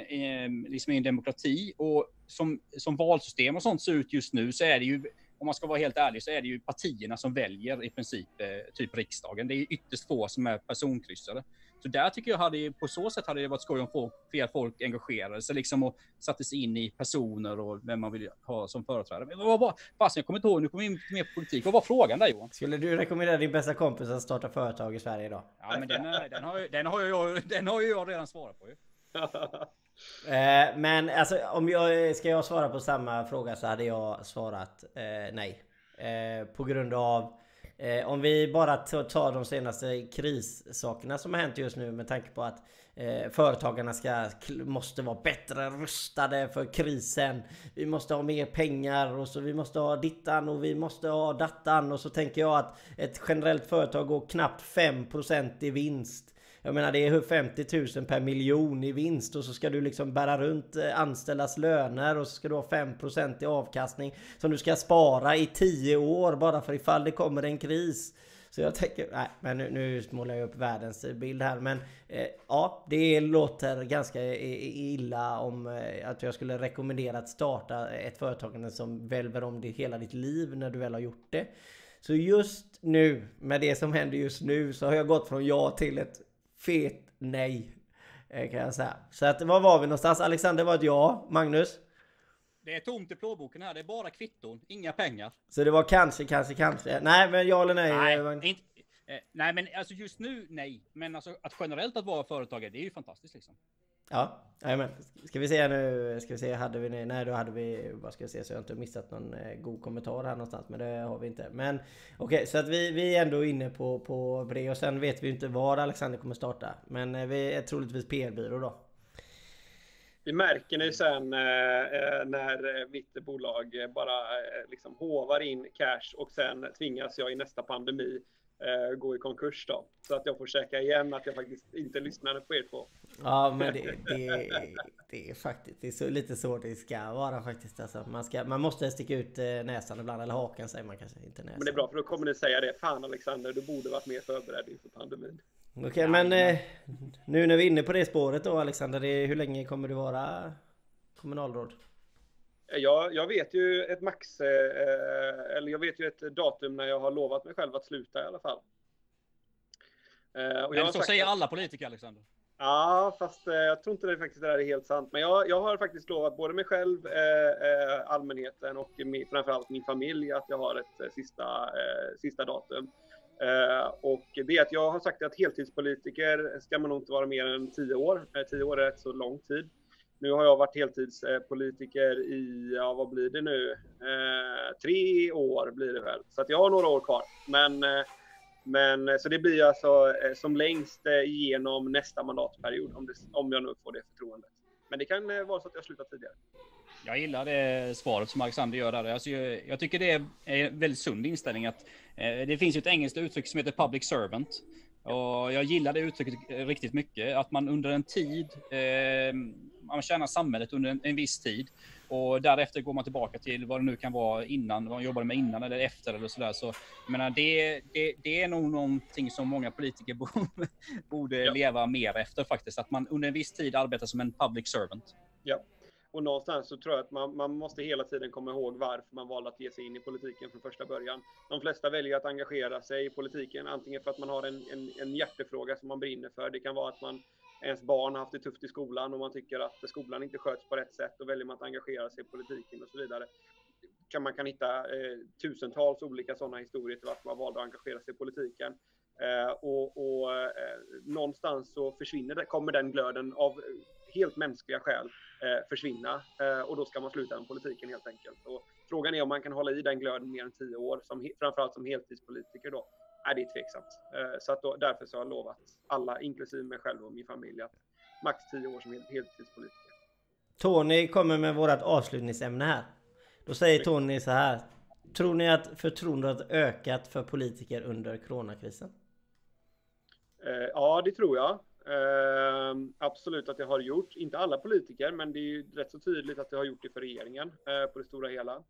liksom i en demokrati och som, som valsystem och sånt ser ut just nu så är det ju om man ska vara helt ärlig så är det ju partierna som väljer i princip eh, typ riksdagen. Det är ytterst få som är personkryssade. Så där tycker jag hade, på så sätt hade det varit skoj om folk, fler folk engagerade sig liksom och satte sig in i personer och vem man vill ha som företrädare. Men vad var, fast jag kommer inte ihåg, nu kommer vi in mer på politik. Vad var frågan där Johan? Skulle du rekommendera din bästa kompis att starta företag i Sverige idag? Ja, men den, den, har, den, har jag, den har ju jag redan svarat på ju. eh, men alltså om jag ska jag svara på samma fråga så hade jag svarat eh, nej. Eh, på grund av Eh, om vi bara tar de senaste krissakerna som har hänt just nu med tanke på att eh, företagarna ska, måste vara bättre rustade för krisen. Vi måste ha mer pengar och så vi måste ha dittan och vi måste ha dattan och så tänker jag att ett generellt företag går knappt 5% i vinst. Jag menar det är 50 000 per miljon i vinst och så ska du liksom bära runt eh, anställdas löner och så ska du ha 5% i avkastning som du ska spara i 10 år bara för ifall det kommer en kris. Så jag tänker, nej men nu, nu målar jag upp världens bild här men eh, ja det låter ganska eh, illa om eh, att jag skulle rekommendera att starta ett företagande som välver om det hela ditt liv när du väl har gjort det. Så just nu med det som händer just nu så har jag gått från ja till ett fet nej. Eh, kan jag säga. Så att var var vi någonstans? Alexander var ett ja. Magnus? Det är tomt i plånboken här. Det är bara kvitton, inga pengar. Så det var kanske, kanske, kanske. Nej, men ja eller nej? Nej, inte, eh, nej men alltså just nu nej. Men alltså att generellt att vara företagare, det är ju fantastiskt liksom. Ja, men Ska vi se nu, ska vi se, hade vi, nej då hade vi, vad ska jag se så jag inte missat någon eh, god kommentar här någonstans, men det har vi inte. Men okej, okay, så att vi, vi är ändå inne på, på det och sen vet vi inte var Alexander kommer starta. Men eh, vi är troligtvis PR-byrå då. Vi märker ju sen eh, eh när mitt bolag bara eh, liksom hovar in cash och sen tvingas jag i nästa pandemi eh, gå i konkurs då. Så att jag får käka igen att jag faktiskt inte lyssnade på er två. Ja, men det, det, det är faktiskt det är så, lite så det ska vara faktiskt. Alltså, man, ska, man måste sticka ut eh, näsan ibland, eller hakan säger man kanske, inte näsan. Men det är bra, för då kommer ni säga det. Fan Alexander, du borde varit mer förberedd inför pandemin. Okej, okay, men eh, nu när vi är inne på det spåret då Alexander, hur länge kommer du vara kommunalråd? Jag, jag vet ju ett max, eh, eller jag vet ju ett datum när jag har lovat mig själv att sluta i alla fall. Eh, jag så säger alla politiker Alexander. Ja, fast eh, jag tror inte det faktiskt det är helt sant. Men jag, jag har faktiskt lovat både mig själv, eh, eh allmänheten och min, framförallt min familj att jag har ett eh, sista, eh, sista datum. Eh, och det är att jag har sagt att heltidspolitiker ska man nog inte vara mer än tio år. tio år är rätt så lång tid. Nu har jag varit heltidspolitiker i, ja vad blir det nu, eh, tre år blir det väl. Så att jag har några år kvar. Men, eh, men eh, så det blir alltså eh, som längst eh, genom nästa mandatperiod om, det, om jag nu får det förtroendet. Men det kan eh, vara så att jag slutar tidigare. Jag gillar det svaret som Alexander gör där. Alltså, jag, jag tycker det är en väldigt sund inställning att eh, det finns ju ett engelskt uttryck som heter public servant. Och jag gillar det uttrycket riktigt mycket. Att man under en tid, eh, man tjänar samhället under en, en, viss tid. Och därefter går man tillbaka till vad det nu kan vara innan, vad man jobbade med innan eller efter eller sådär. Så jag menar, det, det, det är nog någonting som många politiker borde leva mer efter faktiskt. Att man under en viss tid arbetar som en public servant. Ja. Och någonstans så tror jag att man, man måste hela tiden komma ihåg varför man valde att ge sig in i politiken från första början. De flesta väljer att engagera sig i politiken, antingen för att man har en, en, en hjärtefråga som man brinner för. Det kan vara att man, ens barn har haft det tufft i skolan och man tycker att skolan inte sköts på rätt sätt. Då väljer man att engagera sig i politiken och så vidare. Kan, man kan hitta eh, tusentals olika sådana historier till varför man valde att engagera sig i politiken. Eh, och, och eh, någonstans så försvinner det, kommer den glöden av eh, helt mänskliga skäl försvinna eh, och då ska man sluta med politiken helt enkelt. Och frågan är om man kan hålla i den glöden mer än tio år, som, framförallt som heltidspolitiker då. Nej, det är tveksamt. Eh, så att då, därför så har jag lovat alla, inklusive mig själv och min familj, att max tio år som heltidspolitiker. Tony kommer med vårt avslutningsämne här. Då säger Tony så här. Tror ni att förtroendet ökat för politiker under coronakrisen? Eh, ja, det tror jag. Eh, absolut att det har gjort. Inte alla politiker, men det är ju rätt så tydligt att det har gjort det för regeringen eh, på det stora hela.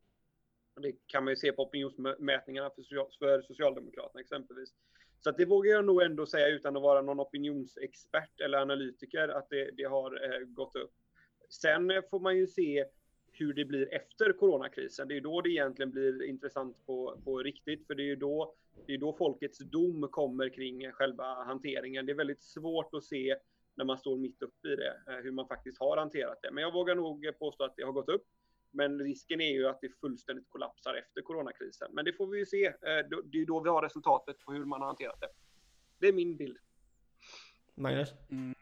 Det kan man ju se på opinionsmätningarna för, för Socialdemokraterna exempelvis. Så att det vågar jag nog ändå säga utan att vara någon opinionsexpert eller analytiker att det, det har eh, gått upp. Sen får man ju se hur det blir efter coronakrisen. Det är då det egentligen blir intressant på, på riktigt, för det är då, det är då folkets dom kommer kring själva hanteringen. Det är väldigt svårt att se när man står mitt uppe i det, eh, hur man faktiskt har hanterat det. Men jag vågar nog påstå att det har gått upp. Men risken är ju att det fullständigt kollapsar efter coronakrisen. Men det får vi ju se. Eh, det är då vi har resultatet på hur man har hanterat det. Det är min bild. Magnus? Mm.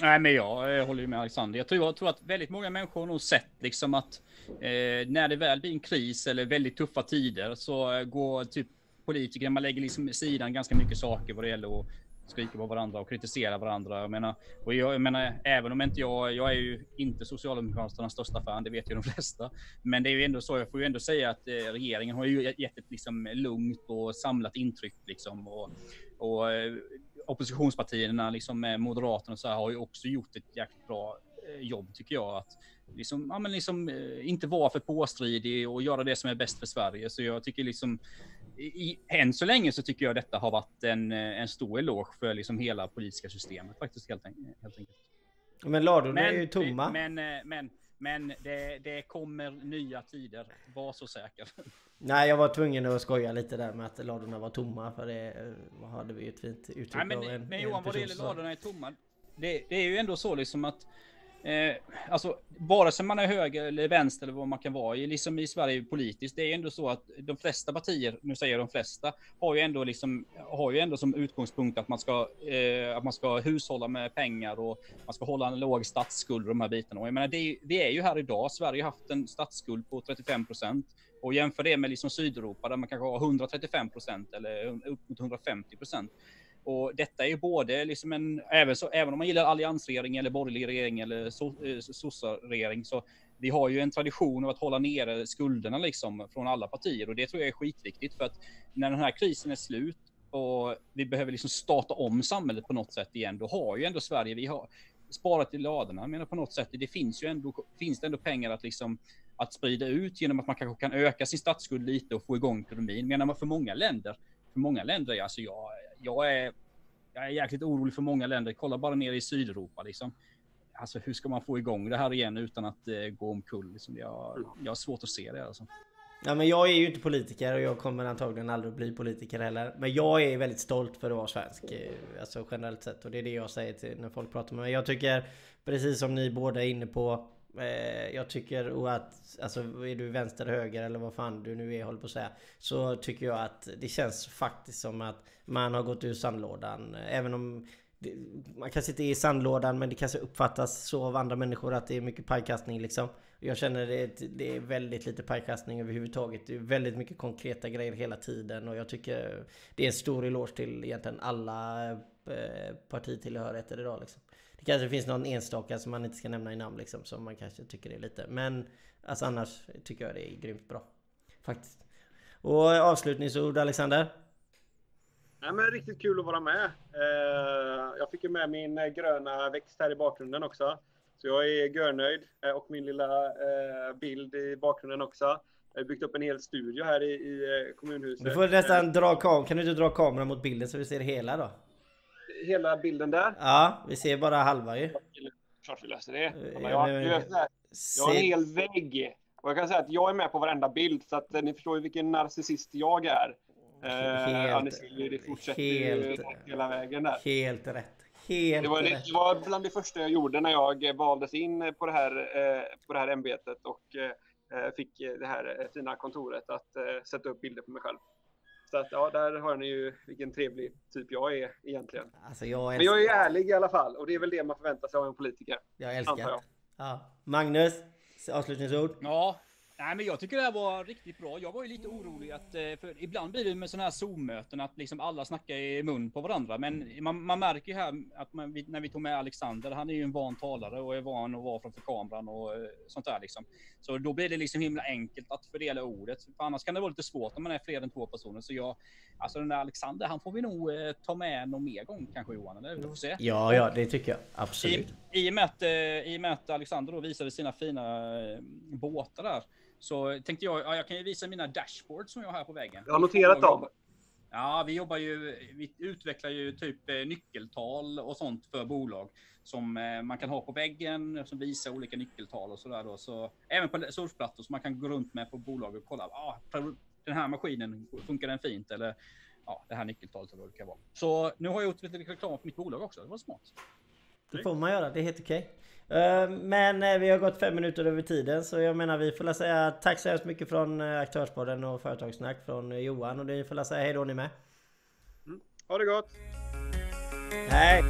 Nej, men jag, jag håller ju med Alexander. Jag tror, jag tror att väldigt många människor har nog sett liksom att eh, när det väl blir en kris eller väldigt tuffa tider så eh, går typ politiker, man lägger liksom sidan ganska mycket saker vad det gäller att skrika på varandra och kritisera varandra. Jag menar, och jag, jag menar, även om inte jag, jag är ju inte Socialdemokraternas största fan, det vet ju de flesta. Men det är ju ändå så, jag får ju ändå säga att eh, regeringen har ju gett ett liksom lugnt och samlat intryck liksom. Och, och eh, oppositionspartierna, liksom med Moderaterna och så här, har ju också gjort ett jäkligt bra eh, jobb tycker jag. Att liksom, ja, men liksom, eh, inte vara för påstridig och göra det som är bäst för Sverige. Så jag tycker liksom i, än så länge så tycker jag detta har varit en, en stor eloge för liksom hela politiska systemet faktiskt helt, helt enkelt. Men ladorna är ju tomma. Men, men, men det, det kommer nya tider. Var så säker. Nej, jag var tvungen att skoja lite där med att ladorna var tomma. För det hade vi ju ett fint uttryck Nej, men, av en, Men Johan, vad det gäller ladorna är tomma. Det, det är ju ändå så liksom att Eh, alltså, vare sig man är höger eller vänster eller vad man kan vara, liksom i Sverige politiskt, det är ändå så att de flesta partier, nu säger jag de flesta, har ju ändå, liksom, har ju ändå som utgångspunkt att man, ska, eh, att man ska hushålla med pengar och man ska hålla en låg statsskuld och de här bitarna. Och jag menar, det är, vi är ju här idag, Sverige har haft en statsskuld på 35 procent och jämför det med liksom Sydeuropa där man kanske har 135 procent eller upp mot 150 procent. Och detta är ju både liksom en, även, så, även om man gillar alliansregering eller borgerlig regering eller eh, så vi har ju en tradition av att hålla nere skulderna liksom från alla partier och det tror jag är skitviktigt för att när den här krisen är slut och vi behöver liksom starta om samhället på något sätt igen, då har ju ändå Sverige, vi har sparat i ladorna, menar på något sätt, det finns ju ändå, finns det ändå pengar att liksom att sprida ut genom att man kanske kan öka sin statsskuld lite och få igång ekonomin. Men för många länder, för många länder, alltså jag, jag är, jag är jäkligt orolig för många länder. Kolla bara ner i Sydeuropa liksom. Alltså hur ska man få igång det här igen utan att eh, gå omkull? Liksom? Jag, jag har svårt att se det alltså. Ja men jag är ju inte politiker och jag kommer antagligen aldrig bli politiker heller. Men jag är väldigt stolt för att vara svensk. Eh, alltså generellt sett. Och det är det jag säger till när folk pratar med mig. Jag tycker, precis som ni båda är inne på, Eh, jag tycker att, alltså är du vänster, höger eller vad fan du nu är håller på att säga. Så tycker jag att det känns faktiskt som att man har gått ur sandlådan. Även om det, man kanske inte är i sandlådan men det kanske uppfattas så av andra människor att det är mycket pajkastning liksom. Jag känner det, det är väldigt lite pajkastning överhuvudtaget. Det är väldigt mycket konkreta grejer hela tiden och jag tycker det är en stor eloge till egentligen alla eh, partitillhörigheter idag liksom. Det kanske finns någon enstaka som man inte ska nämna i namn liksom som man kanske tycker är lite. Men alltså annars tycker jag det är grymt bra. Faktiskt. Och avslutningsord Alexander? Nej, men riktigt kul att vara med. Eh, jag fick ju med min gröna växt här i bakgrunden också. Så jag är görnöjd. Eh, och min lilla eh, bild i bakgrunden också. Jag har byggt upp en hel studio här i, i kommunhuset. Du får nästan dra kameran. Kan du inte dra kameran mot bilden så vi ser hela då? Hela bilden där. Ja, vi ser bara halva ju. Klart vi löser det. Jag, jag, jag, jag har en hel vägg. Och jag kan säga att jag är med på varenda bild så att eh, ni förstår ju vilken narcissist jag är. Helt, eh, Annie det fortsätter helt, hela vägen där. Helt rätt. Helt det, var, rätt. det var bland det första jag gjorde när jag valdes in på det här, eh, på det här ämbetet och eh, fick det här fina kontoret att eh, sätta upp bilder på mig själv. Så att ja, där har ni ju vilken trevlig typ jag är egentligen. Alltså, jag Men jag är ärlig i alla fall och det är väl det man förväntar sig av en politiker. Jag älskar det. Ja. Magnus, avslutningsord? Ja, Nej, men jag tycker det här var riktigt bra. Jag var ju lite orolig att, eh, för ibland blir det med sådana här Zoom-möten att liksom alla snackar i mun på varandra. Men man, man märker ju här att man, när vi tog med Alexander, han är ju en van talare och är van att vara framför kameran och eh, sånt där liksom. Så då blir det liksom himla enkelt att fördela ordet. För annars kan det vara lite svårt om man är fler än två personer. Så jag, alltså den där Alexander, han får vi nog eh, ta med någon mer gång kanske Johan, eller? Vi får se. Ja, ja, det tycker jag. Absolut. I, i, och, med att, i och med att Alexander då visade sina fina båtar där så tänkte jag, ja, jag kan ju visa mina dashboards som jag har här på väggen. Jag har noterat dem. Ja, vi jobbar ju, vi utvecklar ju typ eh, nyckeltal och sånt för bolag som eh, man kan ha på väggen som visar olika nyckeltal och så där då. Så även på surfplattor som man kan gå runt med på bolag och kolla. Ja, den här maskinen funkar den fint eller ja, det här nyckeltalet eller vad det kan vara. Så nu har jag gjort lite reklam för mitt bolag också. Det var smart. Det får man göra. Det är helt okej. Eh, men eh, vi har gått fem minuter över tiden så jag menar vi får säga tack så hemskt mycket från eh, Aktörspodden och Företagssnack från Johan och ni får säga hej då ni med. Mm. Ha det gott! Hej!